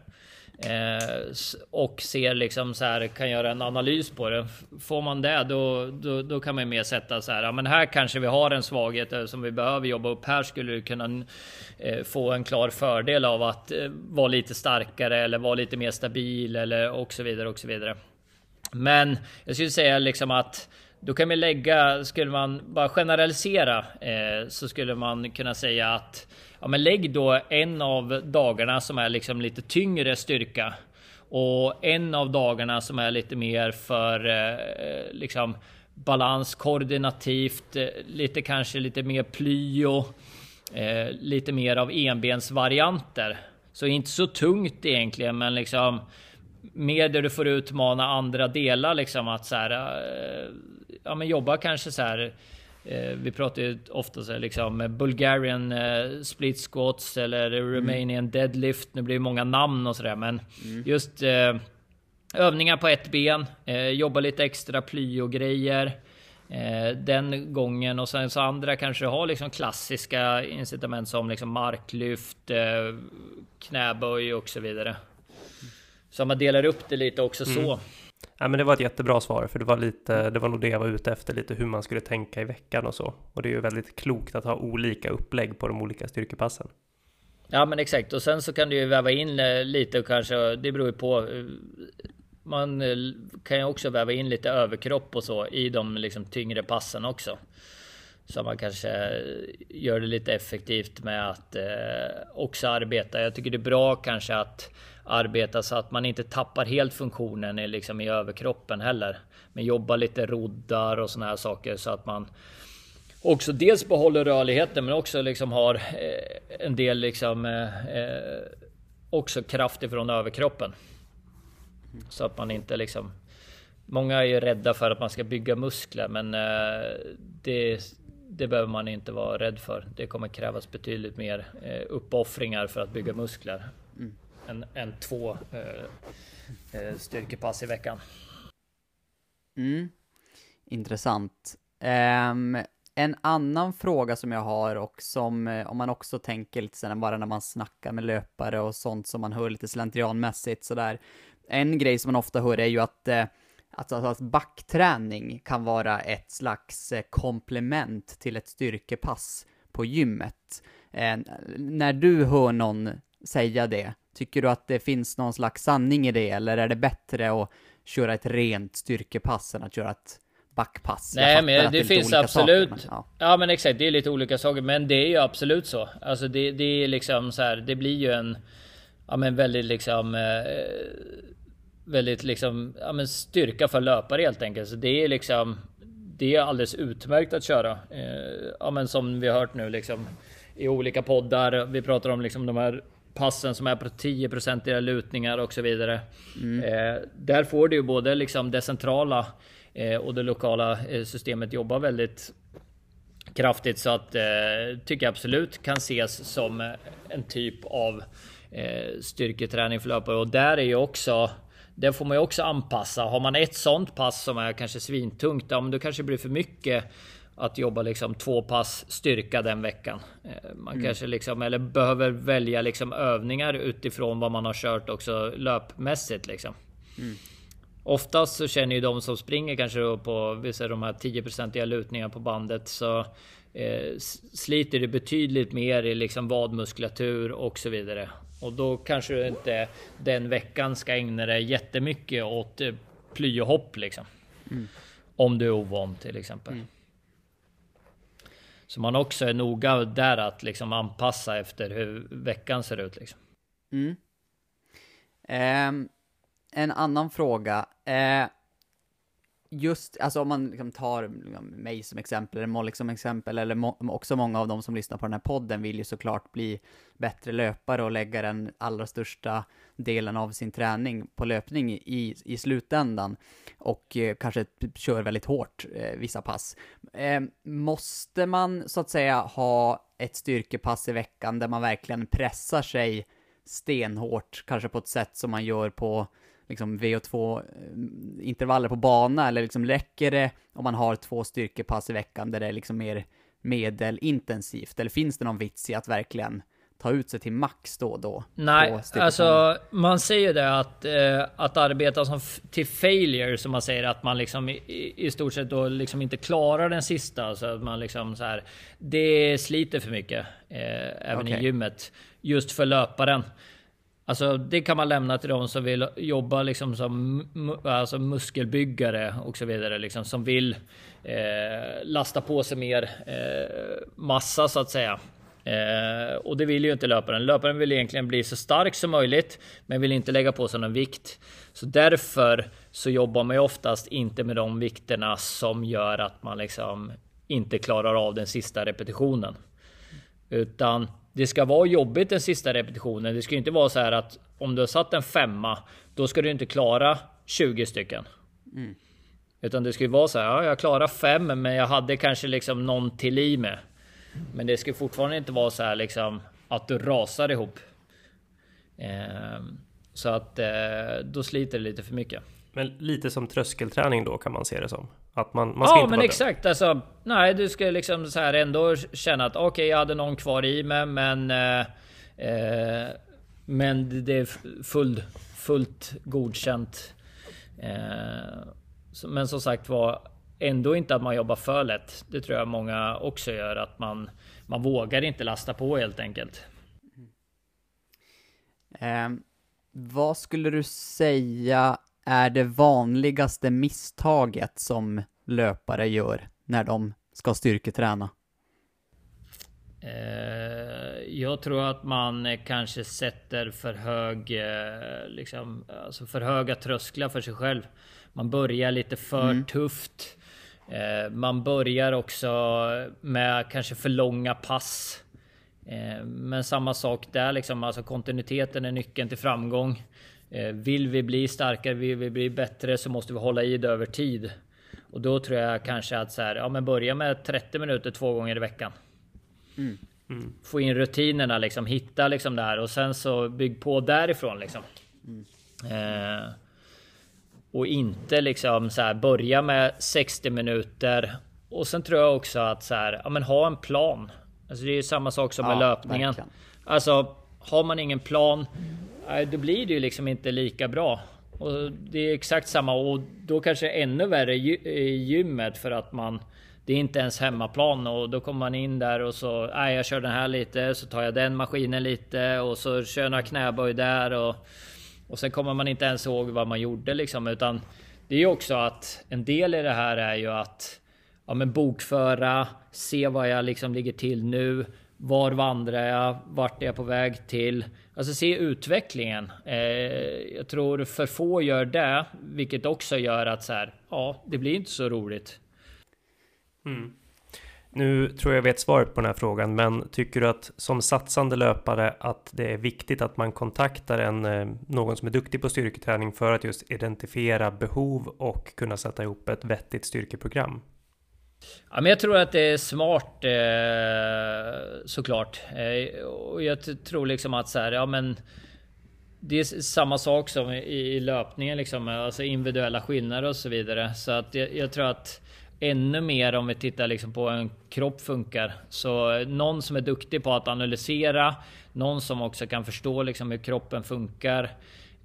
Eh, och ser liksom så här, kan göra en analys på det. Får man det, då, då, då kan man ju mer sätta så här, ja, men här kanske vi har en svaghet eh, som vi behöver jobba upp. Här skulle du kunna eh, få en klar fördel av att eh, vara lite starkare eller vara lite mer stabil eller och så vidare och så vidare. Men jag skulle säga liksom att då kan vi lägga, skulle man bara generalisera eh, så skulle man kunna säga att ja, men lägg då en av dagarna som är liksom lite tyngre styrka och en av dagarna som är lite mer för eh, liksom balans koordinativt, eh, lite kanske lite mer plyo, eh, lite mer av enbensvarianter. Så inte så tungt egentligen, men liksom mer där du får utmana andra delar liksom att så här. Eh, ja, men jobba kanske så här Eh, vi pratar ju ofta så här, liksom Bulgarian eh, split squats eller mm. Romanian deadlift. Nu blir det många namn och sådär, men mm. just eh, övningar på ett ben, eh, jobba lite extra plyo-grejer. Eh, den gången och sen så andra kanske har liksom klassiska incitament som liksom marklyft, eh, knäböj och så vidare. Så man delar upp det lite också mm. så. Ja, men det var ett jättebra svar, för det var lite, det var nog det jag var ute efter, lite hur man skulle tänka i veckan och så. Och det är ju väldigt klokt att ha olika upplägg på de olika styrkepassen. Ja, men exakt. Och sen så kan du ju väva in eh, lite och kanske, det beror ju på. Eh, man eh, kan ju också väva in lite överkropp och så i de liksom tyngre passen också. Så man kanske gör det lite effektivt med att också arbeta. Jag tycker det är bra kanske att arbeta så att man inte tappar helt funktionen i, liksom i överkroppen heller. Men jobba lite roddar och såna här saker så att man också dels behåller rörligheten men också liksom har eh, en del liksom eh, eh också kraft ifrån överkroppen. Så att man inte liksom Många är ju rädda för att man ska bygga muskler, men eh, det, det behöver man inte vara rädd för. Det kommer krävas betydligt mer eh, uppoffringar för att bygga muskler en, än, två eh, eh, styrkepass i veckan. Mm. Intressant. Um, en annan fråga som jag har och som, eh, om man också tänker lite sen bara när man snackar med löpare och sånt som man hör lite slentrianmässigt sådär. En grej som man ofta hör är ju att eh, att, att backträning kan vara ett slags eh, komplement till ett styrkepass på gymmet. Eh, när du hör någon säga det, tycker du att det finns någon slags sanning i det, eller är det bättre att köra ett rent styrkepass än att köra ett backpass. Nej, men det, det finns absolut. Saker, men, ja. ja. men exakt, det är lite olika saker, men det är ju absolut så. Alltså det, det är liksom så här, det blir ju en, ja men väldigt liksom, eh, väldigt liksom, ja men styrka för löpare helt enkelt. Så det är liksom, det är alldeles utmärkt att köra. Eh, ja men som vi har hört nu liksom i olika poddar. Vi pratar om liksom de här passen som är på 10% lutningar och så vidare. Mm. Eh, där får du ju både liksom det centrala Eh, och det lokala eh, systemet jobbar väldigt kraftigt så att eh, tycker jag absolut kan ses som en typ av styrketräning för löpare och där är ju också det får man ju också anpassa. Har man ett sånt pass som är kanske svintungt, ja men då kanske det blir för mycket att jobba liksom två pass styrka den veckan. Man mm. kanske liksom, eller behöver välja liksom övningar utifrån vad man har kört också löpmässigt liksom. Mm. Oftast så känner ju de som springer kanske då på vissa de här 10-procentiga lutningar på bandet så eh, sliter det betydligt mer i liksom vadmuskulatur och så vidare. Och då kanske du inte den veckan ska ägna dig jättemycket åt eh, plyohopp liksom. Mm. Om du är ovan till exempel. Mm. Så man också är noga där att liksom anpassa efter hur veckan ser ut liksom. Mm. Eh, en annan fråga. Eh, just, alltså om man liksom tar liksom, mig som exempel, eller Molly som exempel, eller må också många av de som lyssnar på den här podden vill ju såklart bli bättre löpare och lägga den allra största delen av sin träning på löpning i, i slutändan. Och eh, kanske typ kör väldigt hårt eh, vissa pass. Eh, måste man så att säga ha ett styrkepass i veckan där man verkligen pressar sig stenhårt, kanske på ett sätt som man gör på liksom VO2-intervaller på bana, eller liksom räcker det om man har två styrkepass i veckan där det är liksom mer medelintensivt? Eller finns det någon vits i att verkligen ta ut sig till max då och då? Nej, alltså man säger det att, eh, att arbeta som till failure, som man säger att man liksom i, i stort sett då liksom inte klarar den sista. Så att man liksom så här, det sliter för mycket, eh, även okay. i gymmet. Just för löparen. Alltså det kan man lämna till de som vill jobba liksom som alltså muskelbyggare och så vidare. Liksom, som vill eh, lasta på sig mer eh, massa så att säga. Eh, och det vill ju inte löparen. Löparen vill egentligen bli så stark som möjligt, men vill inte lägga på sig någon vikt. Så därför så jobbar man ju oftast inte med de vikterna som gör att man liksom inte klarar av den sista repetitionen. Utan det ska vara jobbigt den sista repetitionen. Det ska inte vara så här att om du har satt en femma, då ska du inte klara 20 stycken. Mm. Utan det ska ju vara så här, ja, jag klarar fem, men jag hade kanske liksom någon till i med. Men det ska fortfarande inte vara så här liksom att du rasar ihop. Eh, så att eh, då sliter det lite för mycket. Men lite som tröskelträning då kan man se det som? Att man, man ska ja inte men exakt alltså. Nej du ska liksom så här ändå känna att okej okay, jag hade någon kvar i mig men eh, eh, Men det är full, fullt godkänt. Eh, så, men som sagt var ändå inte att man jobbar för lätt. Det tror jag många också gör att man man vågar inte lasta på helt enkelt. Mm. vad skulle du säga är det vanligaste misstaget som löpare gör när de ska styrketräna? Eh, jag tror att man kanske sätter för hög, eh, liksom, alltså för höga trösklar för sig själv. Man börjar lite för mm. tufft. Eh, man börjar också med kanske för långa pass. Men samma sak där liksom, alltså kontinuiteten är nyckeln till framgång. Eh, vill vi bli starkare, vill vi bli bättre så måste vi hålla i det över tid. Och då tror jag kanske att så här, ja men börja med 30 minuter två gånger i veckan. Mm. Mm. Få in rutinerna liksom, hitta liksom det här och sen så bygg på därifrån liksom. Mm. Eh, och inte liksom så här börja med 60 minuter. Och sen tror jag också att så här, ja men ha en plan. Alltså det är ju samma sak som med löpningen. Verkligen. Alltså har man ingen plan, då blir det ju liksom inte lika bra. Och det är exakt samma och då kanske ännu värre i gymmet för att man det är inte ens hemmaplan och då kommer man in där och så nej, jag kör den här lite så tar jag den maskinen lite och så kör jag några knäböj där och och sen kommer man inte ens ihåg vad man gjorde liksom utan det är ju också att en del i det här är ju att ja, men bokföra, se vad jag liksom ligger till nu. Var vandrar jag? Vart är jag på väg till? Alltså se utvecklingen. Eh, jag tror för få gör det, vilket också gör att så här, ja, det blir inte så roligt. Mm. Nu tror jag vet svaret på den här frågan, men tycker du att som satsande löpare att det är viktigt att man kontaktar en, eh, någon som är duktig på styrketräning för att just identifiera behov och kunna sätta ihop ett vettigt styrkeprogram? Ja, men jag tror att det är smart eh, såklart. Eh, och jag tror liksom att så här, ja men det är samma sak som i, löpningen liksom, alltså individuella skillnader och så vidare. Så att jag, jag tror att ännu mer om vi tittar liksom på hur en kropp funkar. Så någon som är duktig på att analysera, någon som också kan förstå liksom hur kroppen funkar.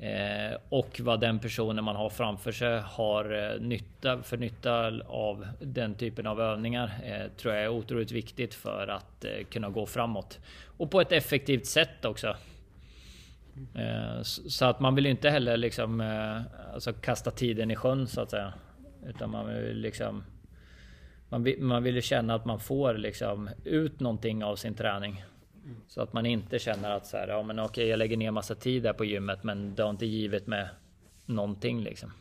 Eh, och vad den personen man har framför sig har eh, nytta för nytta av den typen av övningar eh, tror jag är otroligt viktigt för att eh, kunna gå framåt. Och på ett effektivt sätt också. Eh, så att man vill inte heller liksom eh, alltså kasta tiden i sjön så att säga. Utan man vill liksom man vill, man vill känna att man får liksom ut någonting av sin träning. Så att man inte känner att så här, ja men okej jag lägger ner massa tid där på gymmet men det har inte givit mig någonting liksom.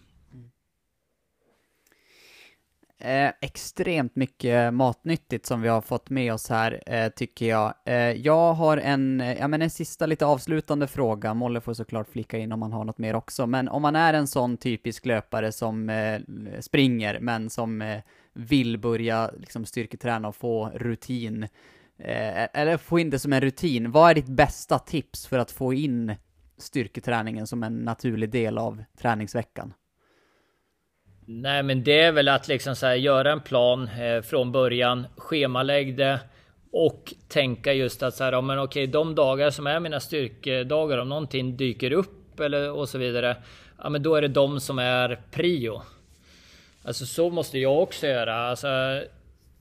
Eh, extremt mycket matnyttigt som vi har fått med oss här, eh, tycker jag. Eh, jag har en, ja men en sista lite avslutande fråga, Molle får såklart flika in om man har något mer också, men om man är en sån typisk löpare som eh, springer, men som eh, vill börja liksom styrketräna och få rutin, eh, eller få in det som en rutin, vad är ditt bästa tips för att få in styrketräningen som en naturlig del av träningsveckan? Nej, men det är väl att liksom så här, göra en plan eh, från början, schemalägg det och tänka just att så här, ja, men okej, de dagar som är mina styrkedagar, om någonting dyker upp eller och så vidare, ja, men då är det de som är prio. Alltså så måste jag också göra. Alltså,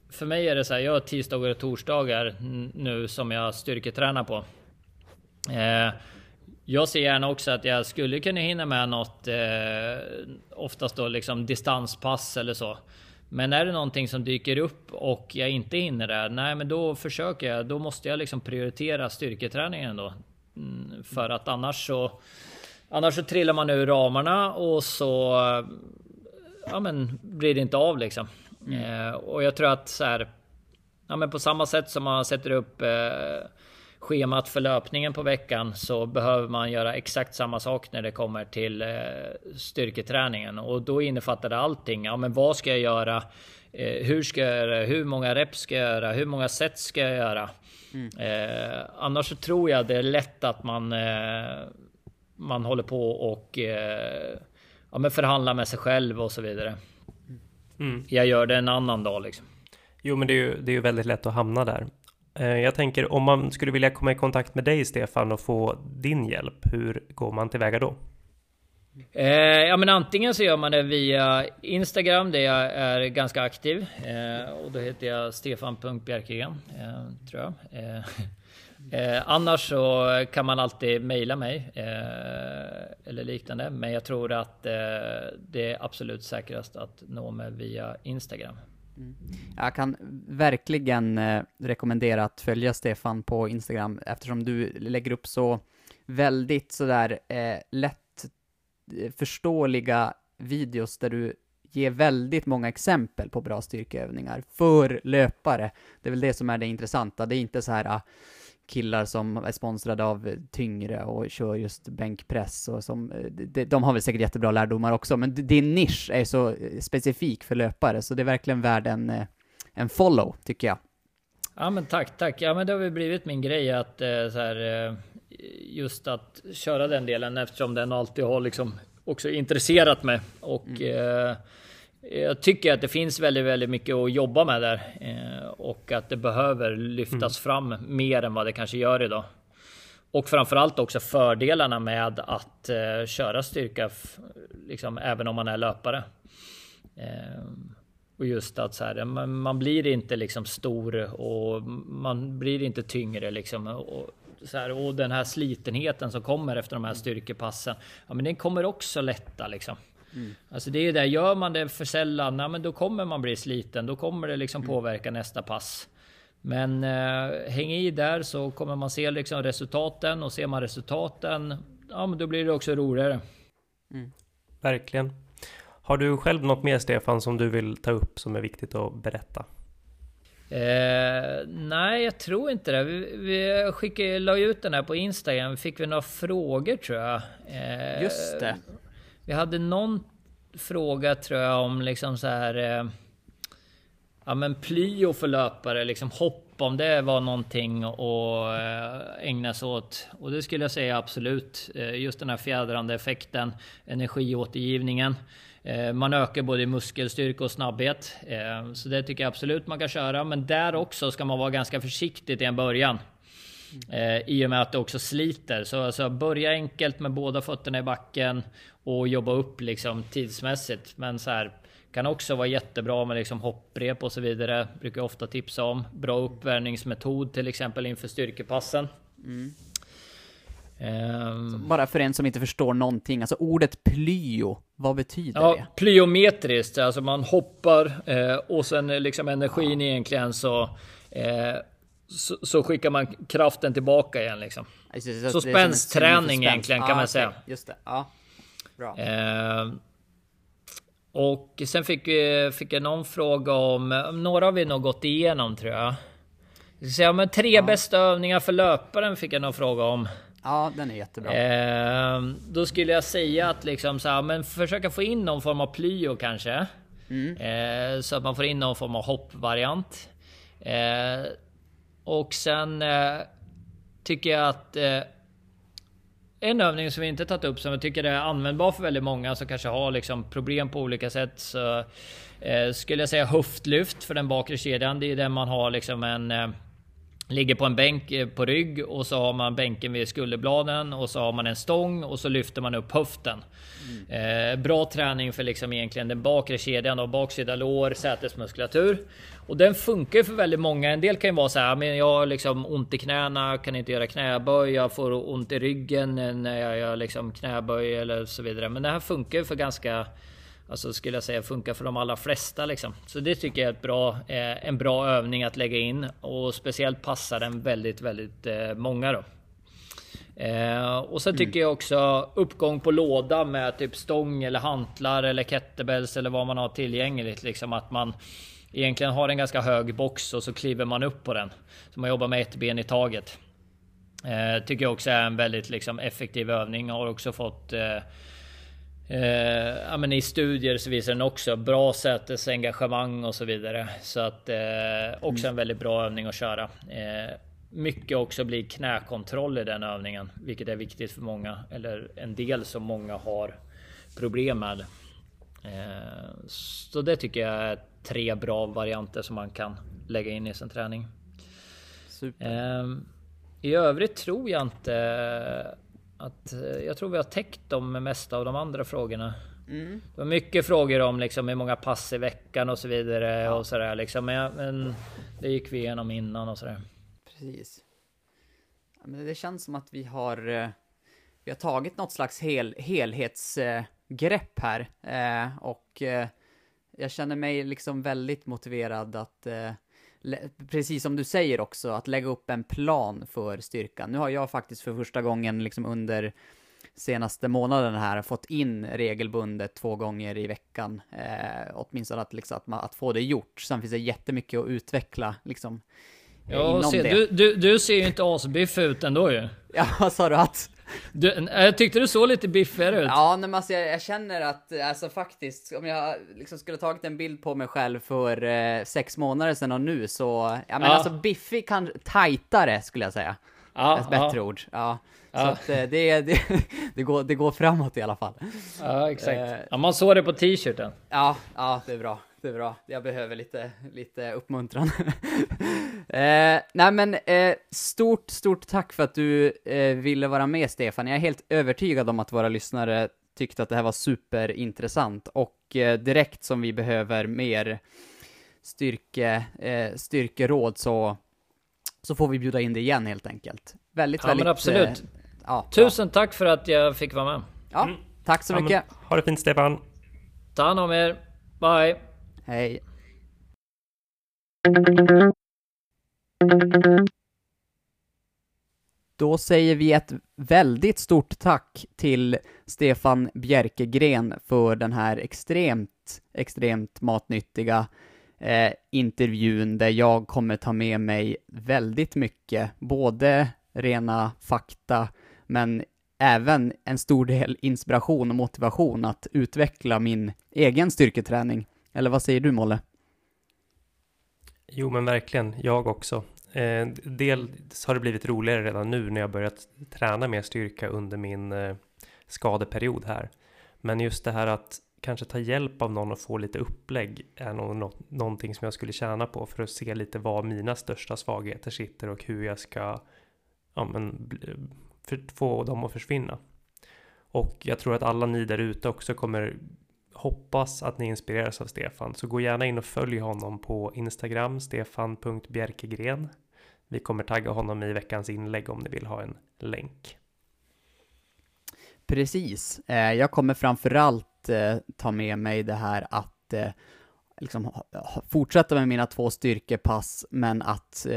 för mig är det så här, jag har tisdagar och torsdagar nu som jag styrketränar på. Eh, jag ser gärna också att jag skulle kunna hinna med något, eh, oftast då liksom distanspass eller så. Men är det någonting som dyker upp och jag inte hinner det, nej men då försöker jag, då måste jag liksom prioritera styrketräningen då. Mm, för att annars så, annars så trillar man ur ramarna och så ja, men blir det inte av liksom. Mm. Eh, och jag tror att så här, ja, men på samma sätt som man sätter upp eh, schemat för löpningen på veckan så behöver man göra exakt samma sak när det kommer till eh, styrketräningen och då innefattar det allting. Ja, men vad ska jag göra? Eh, hur ska jag göra? Hur många reps ska jag göra? Hur många set ska jag göra? Mm. Eh, annars så tror jag det är lätt att man eh, man håller på och eh, ja, men förhandla med sig själv och så vidare. Mm. Jag gör det en annan dag liksom. Jo, men det är ju, det är ju väldigt lätt att hamna där. Eh, jag tänker om man skulle vilja komma i kontakt med dig Stefan och få din hjälp, hur går man tillväga då? Eh, ja men antingen så gör man det via Instagram där jag är ganska aktiv. Eh, och då heter jag Stefan.Bjerkegren, eh, tror jag. Eh, annars så kan man alltid mejla mig eh, eller liknande. Men jag tror att eh, det är absolut säkrast att nå mig via Instagram. Mm. Jag kan verkligen eh, rekommendera att följa Stefan på Instagram eftersom du lägger upp så väldigt sådär eh, lätt eh, förståeliga videos där du ger väldigt många exempel på bra styrkeövningar för löpare. Det är väl det som är det intressanta. Det är inte så här ah, killar som är sponsrade av Tyngre och kör just bänkpress och som, de, de har väl säkert jättebra lärdomar också, men din nisch är så specifik för löpare, så det är verkligen värd en, en follow, tycker jag. Ja men tack, tack. Ja men det har väl blivit min grej att eh, så här, eh, just att köra den delen eftersom den alltid har liksom också intresserat mig och mm. eh, jag tycker att det finns väldigt, väldigt mycket att jobba med där eh, och att det behöver lyftas mm. fram mer än vad det kanske gör idag. Och framförallt också fördelarna med att eh, köra styrka, liksom även om man är löpare. Eh, och just att så här, man, man, blir inte liksom stor och man blir inte tyngre liksom. Och, så här, och den här slitenheten som kommer efter de här styrkepassen, ja men den kommer också lätta liksom. Mm. Alltså det är ju det, gör man det för sällan, ja, men då kommer man bli sliten. Då kommer det liksom mm. påverka nästa pass. Men eh, häng i där så kommer man se liksom resultaten och ser man resultaten, ja men då blir det också roligare. Mm. Verkligen. Har du själv något mer Stefan som du vill ta upp som är viktigt att berätta? Eh, nej, jag tror inte det. Vi, vi skickade, la ut den här på Instagram. Fick vi några frågor tror jag. Eh, Just det. Vi hade någon fråga tror jag om liksom så här. Eh, ja men plyo för löpare, liksom hopp om det var någonting att eh, ägna sig åt. Och det skulle jag säga absolut. Eh, just den här fjädrande effekten, energiåtergivningen. Eh, man ökar både muskelstyrka och snabbhet. Eh, så det tycker jag absolut man kan köra. Men där också ska man vara ganska försiktig i en början. I och med att det också sliter. Så alltså, börja enkelt med båda fötterna i backen och jobba upp liksom tidsmässigt. Men så här, kan också vara jättebra med liksom hopprep och så vidare. Brukar ofta tipsa om. Bra uppvärmningsmetod till exempel inför styrkepassen. Mm. Um, bara för en som inte förstår någonting, alltså ordet plyo, vad betyder ja, det? Plyometriskt, alltså man hoppar eh, och sen liksom energin ja. egentligen så, eh, så, så, skickar man kraften tillbaka igen liksom. Alltså, så, spänsträning egentligen kan ah, man säga. Just det, ja. Bra. Eh, och sen fick, fick jag någon fråga om, några har vi nog gått igenom tror jag. Så ja, men tre ja. bästa övningar för löparen fick jag någon fråga om. Ja, den är jättebra. Eh, då skulle jag säga att liksom så här, men försöka få in någon form av plyo kanske. Mm. Eh, så att man får in någon form av hoppvariant. Eh, och sen eh, tycker jag att eh, en övning som vi inte tagit upp som jag tycker är användbar för väldigt många som kanske har liksom problem på olika sätt. Så, eh, skulle jag säga höftlyft för den bakre kedjan. Det är den man har liksom en eh, Ligger på en bänk eh, på rygg och så har man bänken vid skulderbladen och så har man en stång och så lyfter man upp höften. Mm. Eh, bra träning för liksom egentligen den bakre kedjan och baksida lår, sätesmuskulatur. Och den funkar för väldigt många. En del kan ju vara så här, men jag har liksom ont i knäna, kan inte göra knäböj, jag får ont i ryggen när jag gör liksom knäböj eller så vidare. Men det här funkar för ganska Alltså skulle jag säga funkar för de allra flesta liksom. Så det tycker jag är ett bra, eh, en bra övning att lägga in och speciellt passar den väldigt, väldigt eh, många då. Eh, och sen tycker mm. jag också uppgång på låda med typ stång eller hantlar eller kettlebells eller vad man har tillgängligt. Liksom att man egentligen har en ganska hög box och så kliver man upp på den. Så man jobbar med ett ben i taget. Eh, tycker jag också är en väldigt liksom, effektiv övning. Har också fått Eh, ja, men I studier så visar den också bra sätesengagemang och så vidare. Så att eh, också en väldigt bra övning att köra. Eh, mycket också blir knäkontroll i den övningen, vilket är viktigt för många eller en del som många har problem med. Eh, så det tycker jag är tre bra varianter som man kan lägga in i sin träning. Super. Eh, I övrigt tror jag inte att eh, jag tror vi har täckt de mesta av de andra frågorna. Mm. Det var mycket frågor om liksom hur många pass i veckan och så vidare ja. och sådär liksom. Men, men, det gick vi igenom innan och sådär. Precis. Ja, men det känns som att vi har, eh, vi har tagit något slags hel, helhetsgrepp här. Eh, och jag känner mig liksom väldigt motiverad att precis som du säger också, att lägga upp en plan för styrkan. Nu har jag faktiskt för första gången liksom under senaste månaden här fått in regelbundet två gånger i veckan. Eh, åtminstone att, liksom, att, man, att få det gjort. Sen finns det jättemycket att utveckla liksom, Ja, inom se, du, du, du ser ju inte asbiffig ut ändå ju. Ja, vad sa du att? Du, jag tyckte du såg lite biffigare ut. Ja, men alltså, jag, jag känner att, alltså faktiskt, om jag liksom skulle tagit en bild på mig själv för eh, sex månader sedan och nu så, ja men Ja. alltså biffig kan, tajtare skulle jag säga. ja, Ett bättre ord. Ja. Så Ja. att eh, det, det, det, går, det går framåt i alla fall. Ja, exakt. Eh. Ja, man såg det på t-shirten. Ja, ja, det är bra. Det är bra. Jag behöver lite, lite uppmuntran. eh, nej men, eh, stort, stort tack för att du eh, ville vara med Stefan. Jag är helt övertygad om att våra lyssnare tyckte att det här var superintressant och eh, direkt som vi behöver mer styrke, eh, styrkeråd så, så får vi bjuda in det igen helt enkelt. Väldigt, Ja, väldigt... men absolut. Eh, ja, Tusen tack för att jag fick vara med. Ja, tack så Ja, men mycket. ha det fint Stefan. Ta hand om er. Bye. Hej. Då säger vi ett väldigt stort tack till Stefan Bjerkegren för den här extremt, extremt matnyttiga eh, intervjun där jag kommer ta med mig väldigt mycket, både rena fakta, men även en stor del inspiration och motivation att utveckla min egen styrketräning. Eller vad säger du Molle? Jo, men verkligen. Jag också. Eh, dels har det blivit roligare redan nu när jag börjat träna mer styrka under min eh, skadeperiod här. Men just det här att kanske ta hjälp av någon och få lite upplägg är nog något, någonting som jag skulle tjäna på för att se lite var mina största svagheter sitter och hur jag ska ja, men, för, få dem att försvinna. Och jag tror att alla ni där ute också kommer hoppas att ni inspireras av Stefan. Så gå gärna in och följ honom på Instagram, stefan.bjerkegren. Vi kommer tagga honom i veckans inlägg om ni vill ha en länk. Precis. Eh, jag kommer framförallt eh, ta med mig det här att eh, liksom fortsätta med mina två styrkepass, men att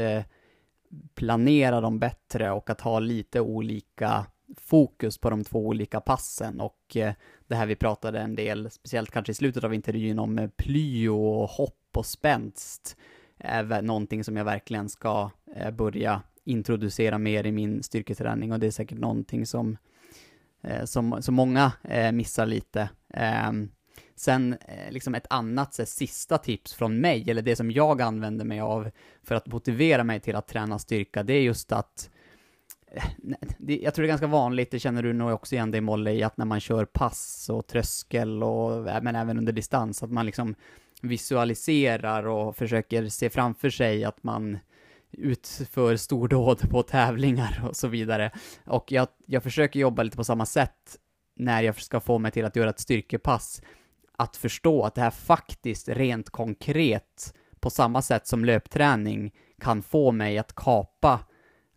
planera dem bättre och att ha lite olika fokus på de två olika passen och eh, det här vi pratade en del, speciellt kanske i slutet av intervjun om eh, plyo och hopp och spänst är någonting som jag verkligen ska eh, börja introducera mer i min styrketräning och det är säkert någonting som som, som många missar lite. Ehm, sen liksom ett annat så, sista tips från mig, eller det som jag använder mig av för att motivera mig till att träna styrka, det är just att eh, Eh, jag tror det är ganska vanligt, det känner du nog också igen dig Molly, att när man kör pass och tröskel och eh, men även under distans, att man liksom visualiserar och försöker se framför sig att man utför stordåd på tävlingar och så vidare. Och jag, jag försöker jobba lite på samma sätt när jag ska få mig till att göra ett styrkepass. Att förstå att det här faktiskt rent konkret, på samma sätt som löpträning, kan få mig att kapa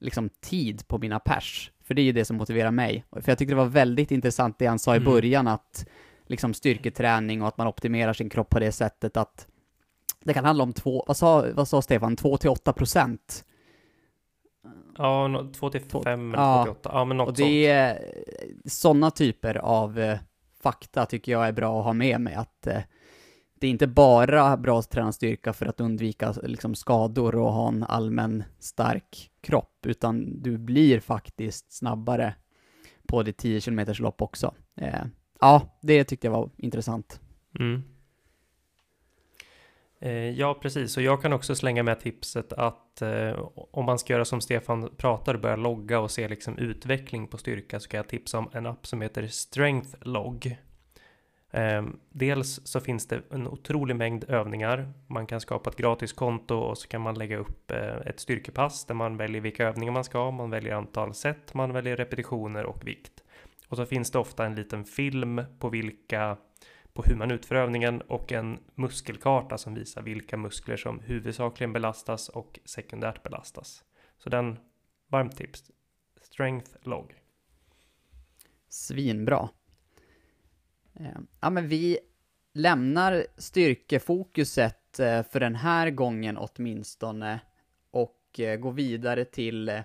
liksom tid på mina pers. För det är ju det som motiverar mig. För jag tyckte det var väldigt intressant det han sa i Mm. början, att liksom styrketräning och att man optimerar sin kropp på det sättet att det kan handla om två, vad sa, vad sa Stefan, 2 till 8 procent? Ja, 2 till Två- 5 eller ja. 2 till 8. Ja, men något Och det är sådana typer av eh, fakta tycker jag är bra att ha med mig, att eh, det är inte bara bra att träna styrka för att undvika liksom, skador och ha en allmän stark kropp, utan du blir faktiskt snabbare på ditt 10 km lopp också. Eh, ja, det tyckte jag var intressant. Mm. Eh, ja, precis. Och jag kan också slänga med tipset att eh, om man ska göra som Stefan pratar börja logga och se liksom utveckling på styrka så kan jag tipsa om en app som heter Strength Log. Ehm, dels så finns det en otrolig mängd övningar. Man kan skapa ett gratis konto och så kan man lägga upp eh, ett styrkepass där man väljer vilka övningar man ska. Man väljer antal set, man väljer repetitioner och vikt. Och så finns det ofta en liten film på vilka på hur man utför övningen och en muskelkarta som visar vilka muskler som huvudsakligen belastas och sekundärt belastas. Så den, varmt tips. Strength log. Svinbra. Eh, Ja, men vi lämnar styrkefokuset eh, för den här gången åtminstone och eh, går vidare till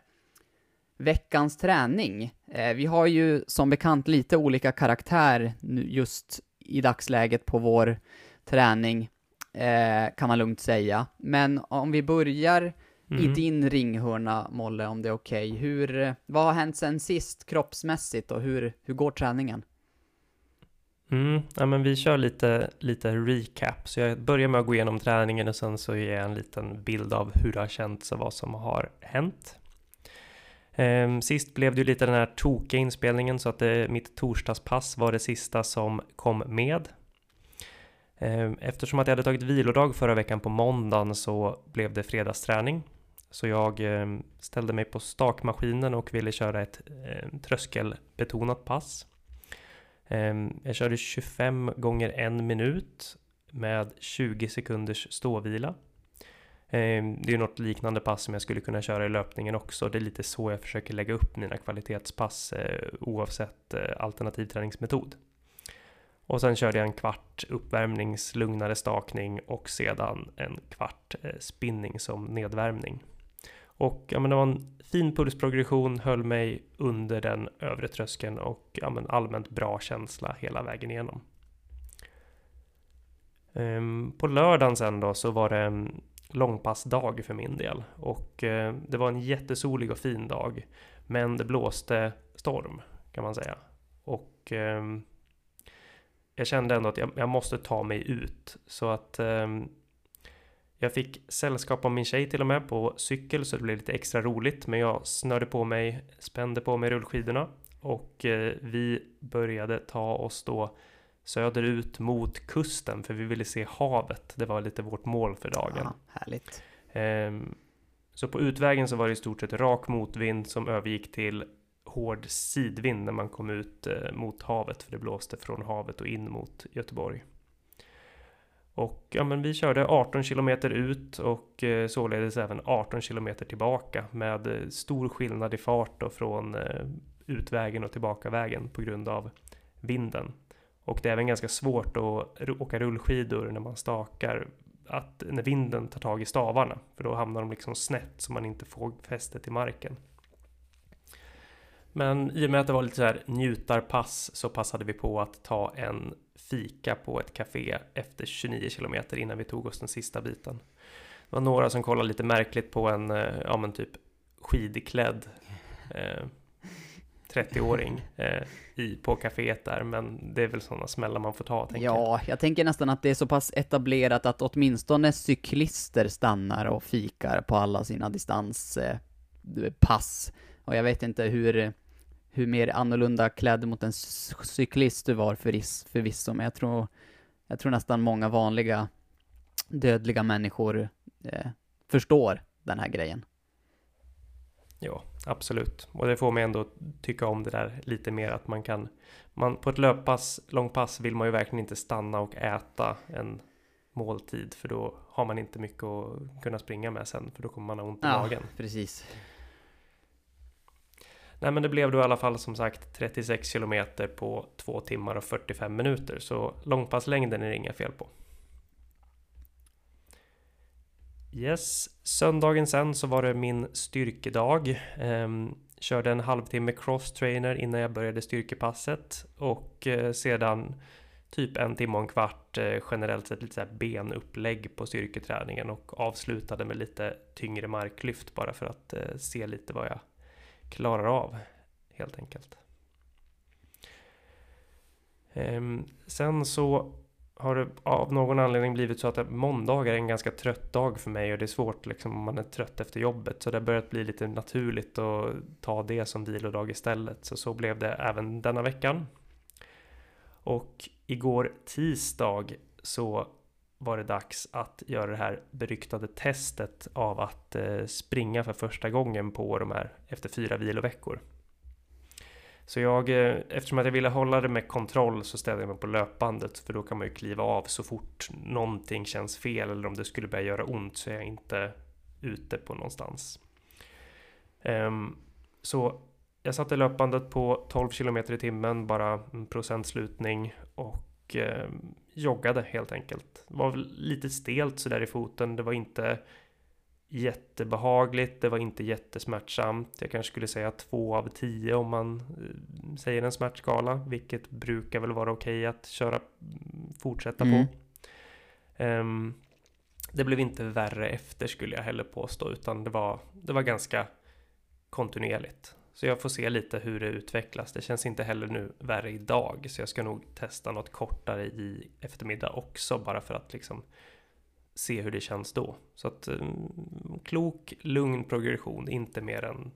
veckans träning. Vi har ju som bekant lite olika karaktär just i dagsläget på vår träning, kan man lugnt säga. Men om vi börjar i din ringhörna, Molle, om det är okej. Okay. Hur, vad har hänt sen sist kroppsmässigt och hur, hur går träningen? Mm, ja, men vi kör lite, lite recap, så jag börjar med att gå igenom träningen och sen så ger jag en liten bild av hur det har känts och vad som har hänt. Ehm, sist blev det ju lite den här tokiga inspelningen så att det, mitt torsdagspass var det sista som kom med. Ehm, eftersom att jag hade tagit vilodag förra veckan på måndagen så blev det fredagsträning. Så jag ehm, ställde mig på stakmaskinen och ville köra ett ehm, tröskelbetonat pass. Ehm, jag körde 25 gånger en minut med 20 sekunders ståvila. Ehm, det är något liknande pass som jag skulle kunna köra i löpningen också. Det är lite så jag försöker lägga upp mina kvalitetspass eh, oavsett eh, alternativ träningsmetod. Och sen körde jag en kvart uppvärmnings lugnare stakning och sedan en kvart eh, spinning som nedvärmning. Och ja, men det var en fin pulsprogression, höll mig under den övre tröskeln och ja, men allmänt bra känsla hela vägen igenom. Ehm, på lördagen sen då så var det långpassdag för min del. Och eh, det var en jättesolig och fin dag. Men det blåste storm kan man säga. Och eh, jag kände ändå att jag, jag, måste ta mig ut. Så att eh, jag fick sällskap av min tjej till och med på cykel så det blev lite extra roligt. Men jag snörde på mig, spände på mig rullskidorna och eh, vi började ta oss då söderut mot kusten för vi ville se havet. Det var lite vårt mål för dagen. Ja, härligt. Um, så på utvägen så var det i stort sett rak motvind som övergick till hård sidvind när man kom ut uh, mot havet för det blåste från havet och in mot Göteborg. Och ja, men vi körde 18 kilometer ut och eh, således även 18 kilometer tillbaka med eh, stor skillnad i fart då från eh, utvägen och tillbaka vägen på grund av vinden. Och det är även ganska svårt att åka rullskidor när man stakar att när vinden tar tag i stavarna för då hamnar de liksom snett så man inte får fäste till marken. Men i och med att det var lite så här njutarpass så passade vi på att ta en fika på ett café efter 29 kilometer innan vi tog oss den sista biten. Det var några som kollade lite märkligt på en, eh, ja men typ skidklädd eh, 30-åring eh, i, på kaféet där, men det är väl sådana smällar man får ta, tänker Ja, jag. jag tänker nästan att det är så pass etablerat att åtminstone cyklister stannar och fikar på alla sina distanspass. Eh, och jag vet inte hur, hur mer annorlunda klädd mot en cyklist du var förvisso, men jag tror, jag tror nästan många vanliga dödliga människor eh, förstår den här grejen. Ja, absolut. Och det får mig ändå tycka om det där lite mer att man kan man, På ett löppass, långpass vill man ju verkligen inte stanna och äta en måltid för då har man inte mycket att kunna springa med sen för då kommer man ha ont i ja, magen. precis. Nej men det blev då i alla fall som sagt 36 kilometer på 2 timmar och 45 minuter så långpasslängden är det inga fel på. Yes, söndagen sen så var det min styrkedag. Ehm, körde en halvtimme cross-trainer innan jag började styrkepasset och eh, sedan typ en timme och en kvart eh, generellt sett lite så benupplägg på styrketräningen och avslutade med lite tyngre marklyft bara för att eh, se lite vad jag klarar av helt enkelt. Ehm, sen så har det av någon anledning blivit så att måndagar är en ganska trött dag för mig och det är svårt liksom om man är trött efter jobbet. Så det har börjat bli lite naturligt att ta det som vilodag istället. Så så blev det även denna veckan. Och igår tisdag så var det dags att göra det här beryktade testet av att eh, springa för första gången på de här efter fyra viloveckor. Så jag, eh, eftersom att jag ville hålla det med kontroll så ställde jag mig på löpbandet för då kan man ju kliva av så fort någonting känns fel eller om det skulle börja göra ont så är jag inte ute på någonstans. Ehm, så jag satte löpbandet på 12 km i timmen, bara en procentslutning och ehm, joggade helt enkelt. Det var lite stelt sådär i foten, det var inte jättebehagligt, det var inte jättesmärtsamt. Jag kanske skulle säga två av tio om man eh, säger en smärtskala, vilket brukar väl vara okej okay att köra, fortsätta mm. på. Um, det blev inte värre efter skulle jag heller påstå, utan det var, det var ganska kontinuerligt. Så jag får se lite hur det utvecklas. Det känns inte heller nu värre idag, så jag ska nog testa något kortare i eftermiddag också, bara för att liksom se hur det känns då. Så att mm, klok, lugn progression, inte mer än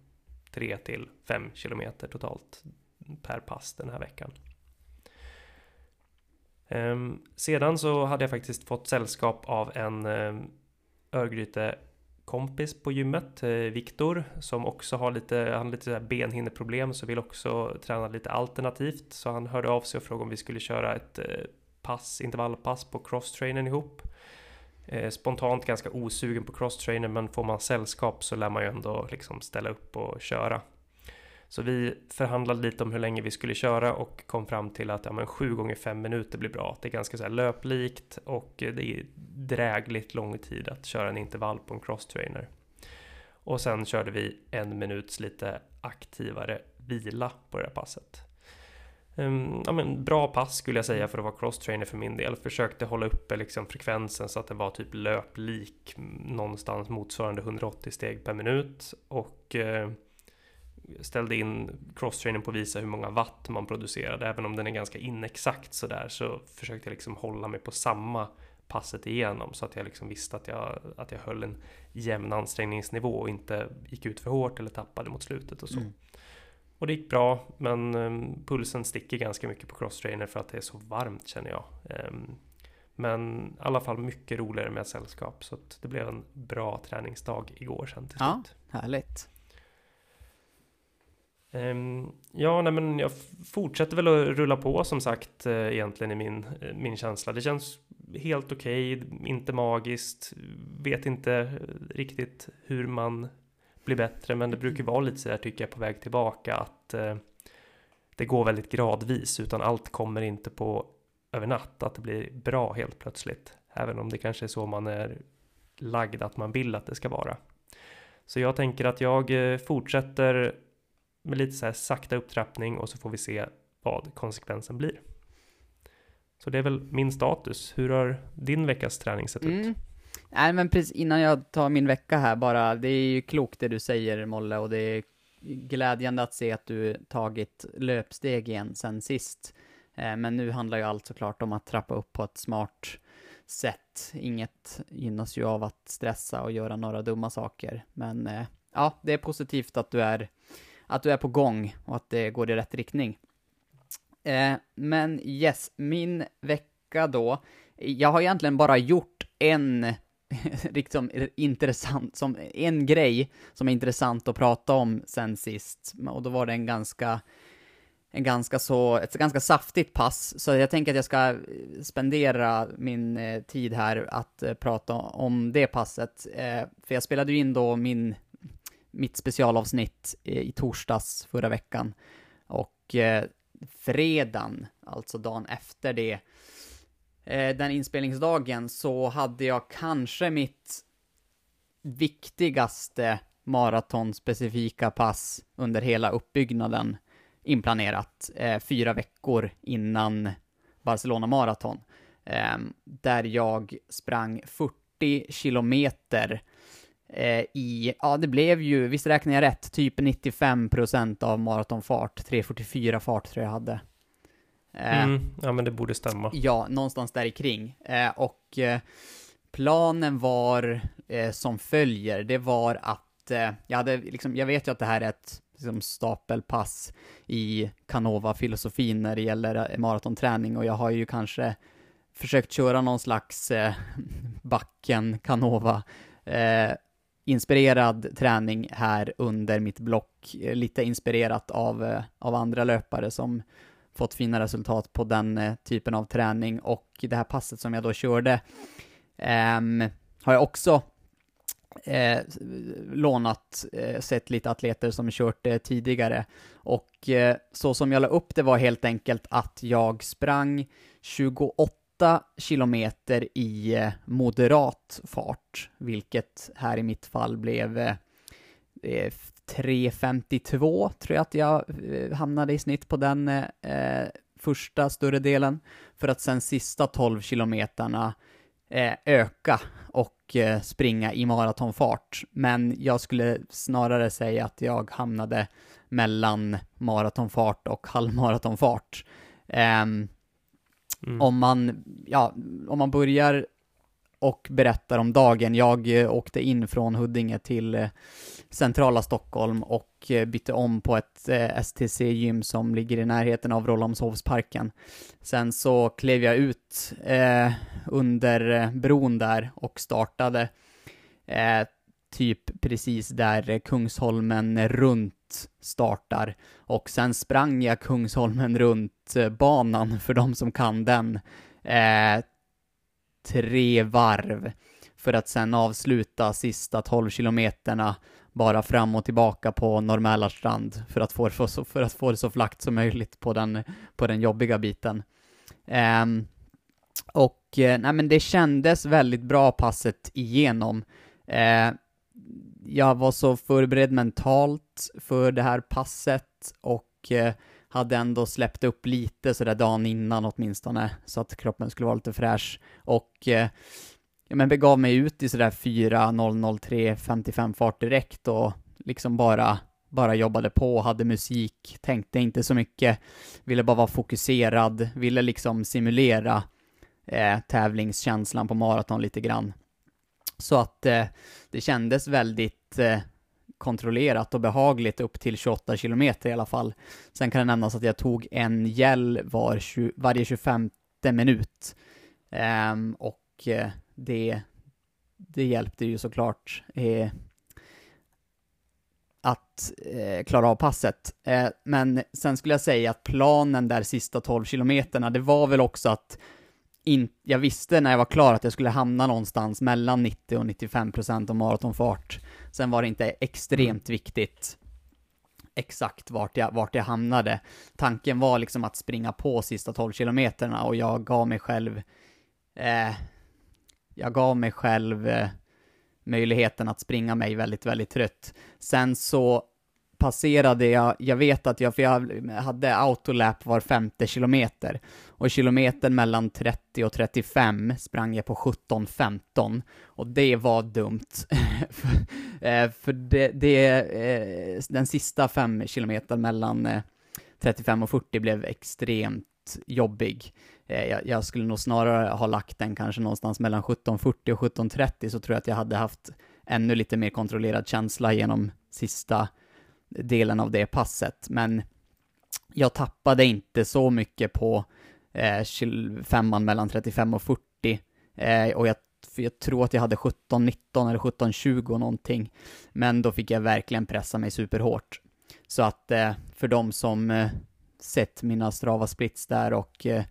3 till 5 kilometer totalt per pass den här veckan. Ehm, sedan så hade jag faktiskt fått sällskap av en um, Örgryte kompis på gymmet, eh, Viktor, som också har lite, han har lite benhinneproblem så vill också träna lite alternativt. Så han hörde av sig och frågade om vi skulle köra ett eh, pass, intervallpass på crosstrainern ihop. Eh, spontant ganska osugen på crosstrainern men får man sällskap så lär man ju ändå liksom ställa upp och köra. Så vi förhandlade lite om hur länge vi skulle köra och kom fram till att ja, men 7 gånger 5 minuter blir bra. Det är ganska så här löplikt och det är drägligt lång tid att köra en intervall på en crosstrainer. Och sen körde vi en minuts lite aktivare vila på det här passet. Um, ja, men bra pass skulle jag säga för att vara crosstrainer för min del. Försökte hålla uppe liksom frekvensen så att den var typ löplik mm, någonstans motsvarande 180 steg per minut. Och uh, ställde in crosstrainen på att visa hur många watt man producerade. Även om den är ganska inexakt sådär så försökte jag liksom hålla mig på samma passet igenom så att jag liksom visste att jag, att jag höll en jämn ansträngningsnivå och inte gick ut för hårt eller tappade mot slutet och så. Mm. Och det gick bra, men um, pulsen sticker ganska mycket på crosstrainer för att det är så varmt känner jag. Um, men i alla fall mycket roligare med sällskap så att det blev en bra träningsdag igår sen till slut. Ja, härligt. Ehm, ja, nej, men jag fortsätter väl att rulla på som sagt eh, egentligen i min, eh, min känsla. Det känns helt okej, okay, inte magiskt, vet inte riktigt hur man blir bättre, men det brukar vara lite så där tycker jag på väg tillbaka att eh, det går väldigt gradvis, utan allt kommer inte på över natt, att det blir bra helt plötsligt, även om det kanske är så man är lagd att man vill att det ska vara. Så jag tänker att jag eh, fortsätter med lite så här sakta upptrappning och så får vi se vad konsekvensen blir. Så det är väl min status. Hur har din veckas träning sett mm. ut? Nej men precis innan jag tar min vecka här bara, det är ju klokt det du säger Molle och det är glädjande att se att du tagit löpsteg igen sen sist. Eh, men nu handlar ju allt såklart om att trappa upp på ett smart sätt. Inget gynnas ju av att stressa och göra några dumma saker. Men eh, ja, det är positivt att du är att du är på gång och att det går i rätt riktning. Eh, men yes, min vecka då, jag har egentligen bara gjort en liksom intressant, som en grej som är intressant att prata om sen sist, och då var det en ganska en ganska så, ett ganska saftigt pass, så jag tänker att jag ska spendera min eh, tid här att eh, prata om det passet. Eh, för jag spelade ju in då min mitt specialavsnitt eh, i torsdags förra veckan. Och eh, fredagen, alltså dagen efter det, eh, den inspelningsdagen, så hade jag kanske mitt viktigaste maratonspecifika pass under hela uppbyggnaden inplanerat eh, fyra veckor innan Barcelona Marathon. Eh, där jag sprang 40 kilometer eh, i, ja det blev ju, visst räknar jag rätt, typ 95% av maratonfart, 3.44 fart tror jag hade. Eh, mm, ja men det borde stämma. Ja, någonstans där kring. Eh, och eh, planen var eh, som följer, det var att eh, jag hade liksom, jag vet ju att det här är ett liksom, stapelpass i Canova-filosofin när det gäller maratonträning och jag har ju kanske försökt köra någon slags eh, backen Canova eh, inspirerad träning här under mitt block, eh, lite inspirerat av, eh, av andra löpare som fått fina resultat på den eh, typen av träning och det här passet som jag då körde um, har jag också eh, lånat, eh, sett lite atleter som kört det tidigare. Och så som jag la upp det var helt enkelt att jag sprang 28 8 kilometer i eh, moderat fart, vilket här i mitt fall blev eh, eh, 3.52 tror jag att jag hamnade i snitt på den eh, första större delen, för att sen sista 12 kilometerna eh, öka och eh, springa i maratonfart. Men jag skulle snarare säga att jag hamnade mellan maratonfart och halvmaratonfart. Ehm, Mm. Om man, ja, om man börjar och berättar om dagen. Jag eh, åkte in från Huddinge till eh, centrala Stockholm och eh, bytte om på ett STC-gym som ligger i närheten av Rålambshovsparken. Sen så klev jag ut eh, under bron där och startade eh, typ precis där Kungsholmen runt startar. Och sen sprang jag Kungsholmen runt eh, banan, för de som kan den, eh, tre varv för att sen avsluta sista 12 kilometerna bara fram och tillbaka på Norrmälarstrand för att få, för, för att få det så flackt som möjligt på den, på den jobbiga biten. Um, och eh, nej men det kändes väldigt bra passet igenom. Uh, jag var så förberedd mentalt för det här passet och eh, hade ändå släppt upp lite sådär dagen innan åtminstone, så att kroppen skulle vara lite fräsch. Och eh, ja, men begav mig ut i sådär 4.003.55 fart direkt och liksom bara bara jobbade på, hade musik, tänkte inte så mycket, ville bara vara fokuserad, ville liksom simulera eh, tävlingskänslan på maraton lite grann. Så att eh, det kändes väldigt eh, kontrollerat och behagligt upp till 28 kilometer i alla fall. Sen kan det nämnas att jag tog en gel var 20, varje 25 minut. Um, och eh, det, det hjälpte ju såklart eh, att eh, klara av passet. Eh, men sen skulle jag säga att planen där sista 12 kilometerna, det var väl också att in, jag visste när jag var klar att jag skulle hamna någonstans mellan 90 och 95 procent av maratonfart. Sen var det inte extremt mm. viktigt exakt vart jag, vart jag hamnade. Tanken var liksom att springa på sista 12 kilometerna och jag gav mig själv eh, jag gav mig själv eh, möjligheten att springa mig väldigt, väldigt trött. Sen så passerade jag, jag vet att jag, för jag hade autolap var femte kilometer, och kilometern mellan 30 och 35 sprang jag på 17.15, och det var dumt. Eh, för, det, det, eh, den sista fem kilometern mellan eh, 35 och 40 blev extremt jobbig. Jag, jag, skulle nog snarare ha lagt den kanske någonstans mellan 17.40 och 17.30 så tror jag att jag hade haft ännu lite mer kontrollerad känsla genom sista delen av det passet, men jag tappade inte så mycket på eh, femman mellan 35 och 40, eh, och jag, jag tror att jag hade 17, 19 eller 17, 20 någonting, men då fick jag verkligen pressa mig superhårt. Så att eh, för de som eh, sett mina Strava splits där och eh,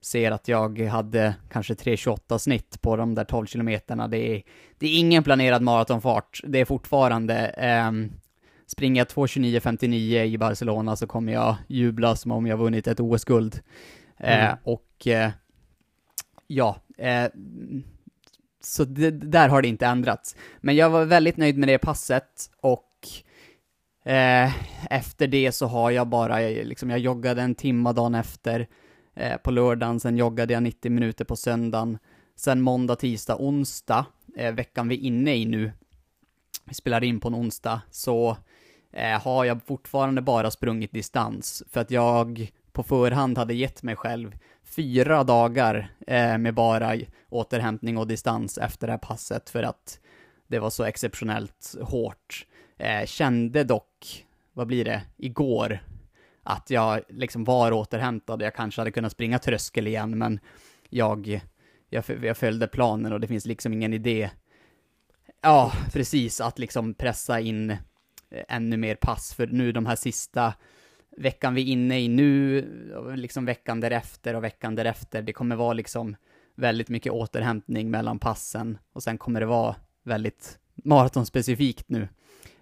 ser att jag hade kanske 3.28 snitt på de där 12 kilometerna. Det är, det är ingen planerad maratonfart. Det är fortfarande eh, Springer jag 2.29.59 i Barcelona så kommer jag jubla som om jag vunnit ett OS-guld. Eh, mm. Eh, och eh, ja, eh, så det, där har det inte ändrats. Men jag var väldigt nöjd med det passet och eh, efter det så har jag bara, liksom jag joggade en timma dagen efter eh, på lördagen, sen joggade jag 90 minuter på söndagen, sen måndag, tisdag, onsdag, veckan vi är inne i nu, vi spelar in på en onsdag, så eh, har jag fortfarande bara sprungit distans, för att jag på förhand hade gett mig själv fyra dagar eh, med bara återhämtning och distans efter det här passet, för att det var så exceptionellt hårt. Eh, kände dock, vad blir det, igår, att jag liksom var återhämtad, jag kanske hade kunnat springa tröskel igen, men jag, jag, jag följde planen och det finns liksom ingen idé Ja, precis, att liksom pressa in ännu mer pass, för nu de här sista veckan vi är inne i nu, liksom veckan därefter och veckan därefter, det kommer vara liksom väldigt mycket återhämtning mellan passen och sen kommer det vara väldigt maratonspecifikt nu.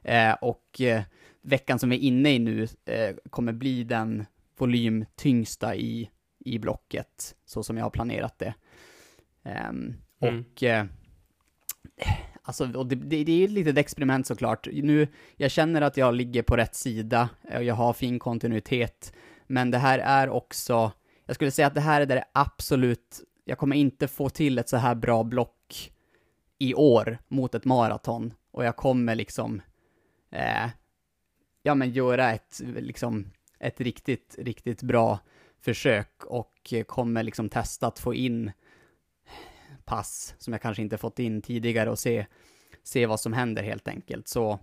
Eh, och eh, veckan som vi är inne i nu eh, kommer bli den volymtyngsta i, i blocket, så som jag har planerat det. Ehm, mm. Och eh, Alltså, och det, det, det är ett litet experiment såklart. Nu, jag känner att jag ligger på rätt sida, och jag har fin kontinuitet, men det här är också, jag skulle säga att det här är det absolut jag kommer inte få till ett så här bra block i år mot ett maraton och jag kommer liksom, eh, ja men göra ett, liksom, ett riktigt, riktigt bra försök och eh, kommer liksom testa att få in pass som jag kanske inte fått in tidigare och se, se vad som händer helt enkelt. Så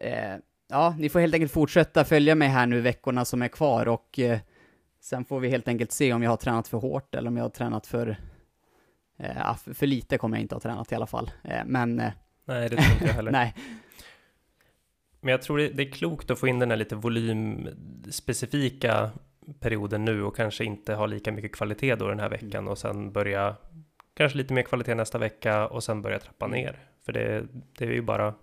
eh, ja, ni får helt enkelt fortsätta följa mig här nu veckorna som är kvar och eh, sen får vi helt enkelt se om jag har tränat för hårt eller om jag har tränat för eh, för lite kommer jag inte ha tränat i alla fall. Eh, men... Eh, nej, det tror inte jag heller. nej. Men jag tror det, är klokt att få in den här lite volymspecifika perioden nu och kanske inte ha lika mycket kvalitet då den här veckan mm. och sen börja kanske lite mer kvalitet nästa vecka och sen börja trappa mm. ner. För det, det är ju bara,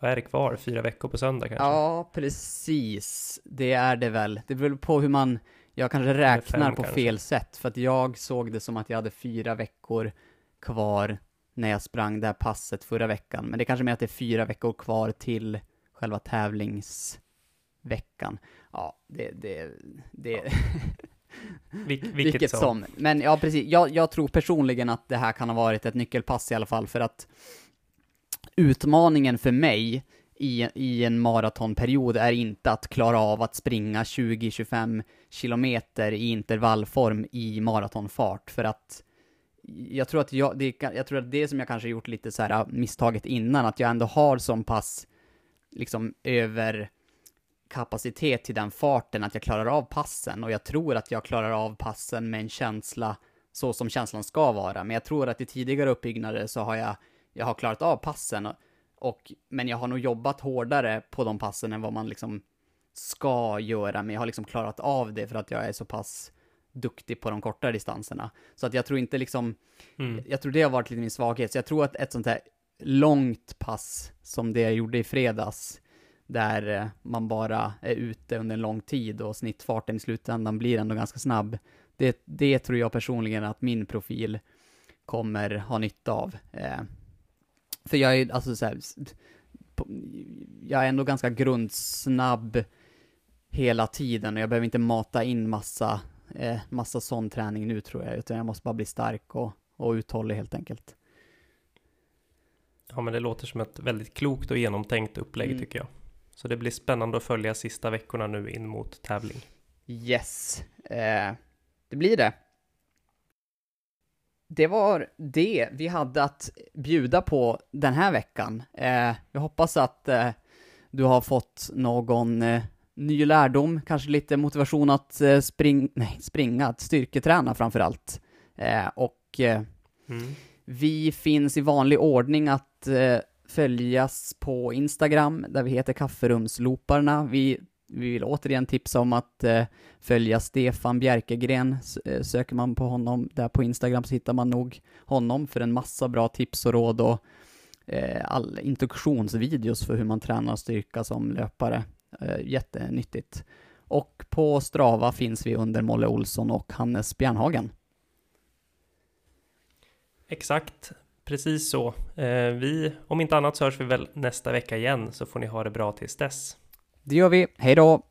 vad är det kvar? Fyra veckor på söndag kanske? Ja, precis. Det är det väl. Det beror på hur man, jag kanske räknar på kanske. fel sätt. För att jag såg det som att jag hade fyra veckor kvar när jag sprang det här passet förra veckan. Men det är kanske mer att det är fyra veckor kvar till själva tävlingsveckan. Ja, det, det, det... Ja. Vil vilket, vilket som. som. Men ja, precis. Jag, jag tror personligen att det här kan ha varit ett nyckelpass i alla fall, för att utmaningen för mig i, i en maratonperiod är inte att klara av att springa 20-25 kilometer i intervallform i maratonfart, för att jag tror att jag, det, jag tror att det som jag kanske gjort lite så här misstaget innan, att jag ändå har så pass liksom över kapacitet till den farten att jag klarar av passen och jag tror att jag klarar av passen med en känsla så som känslan ska vara. Men jag tror att i tidigare uppbyggnader så har jag, jag har klarat av passen och, och, men jag har nog jobbat hårdare på de passen än vad man liksom ska göra, men jag har liksom klarat av det för att jag är så pass duktig på de korta distanserna. Så att jag tror inte liksom, mm. jag tror det har varit lite min svaghet, så jag tror att ett sånt här långt pass som det jag gjorde i fredags, där eh, man bara är ute under en lång tid och snittfarten i slutändan blir ändå ganska snabb. Det, det tror jag personligen att min profil kommer ha nytta av. Eh, för jag är alltså så här, jag är ändå ganska grundsnabb hela tiden och jag behöver inte mata in massa, eh, massa sån träning nu tror jag, utan jag måste bara bli stark och, och uthållig helt enkelt. Ja, men det låter som ett väldigt klokt och genomtänkt upplägg mm. tycker jag. Så det blir spännande att följa sista veckorna nu in mot tävling. Yes, eh, det blir det. Det var det vi hade att bjuda på den här veckan. Eh, jag hoppas att eh, du har fått någon eh, ny lärdom, kanske lite motivation att eh, spring, nej, springa, att styrketräna framför allt. Eh, och mm. vi finns i vanlig ordning att följas på Instagram, där vi heter Kafferumsloparna. Vi, vi vill återigen tipsa om att eh, följa Stefan Bjerkegren. Eh, söker man på honom där på Instagram så hittar man nog honom för en massa bra tips och råd och eh, all instruktionsvideos för hur man tränar styrka som löpare. Eh, jättenyttigt. Och på Strava finns vi under Molle Olsson och Hannes Bjärnhagen. Exakt. Precis så. Eh, vi, om inte annat så hörs vi väl nästa vecka igen så får ni ha det bra tills dess. Det gör vi. Hej då!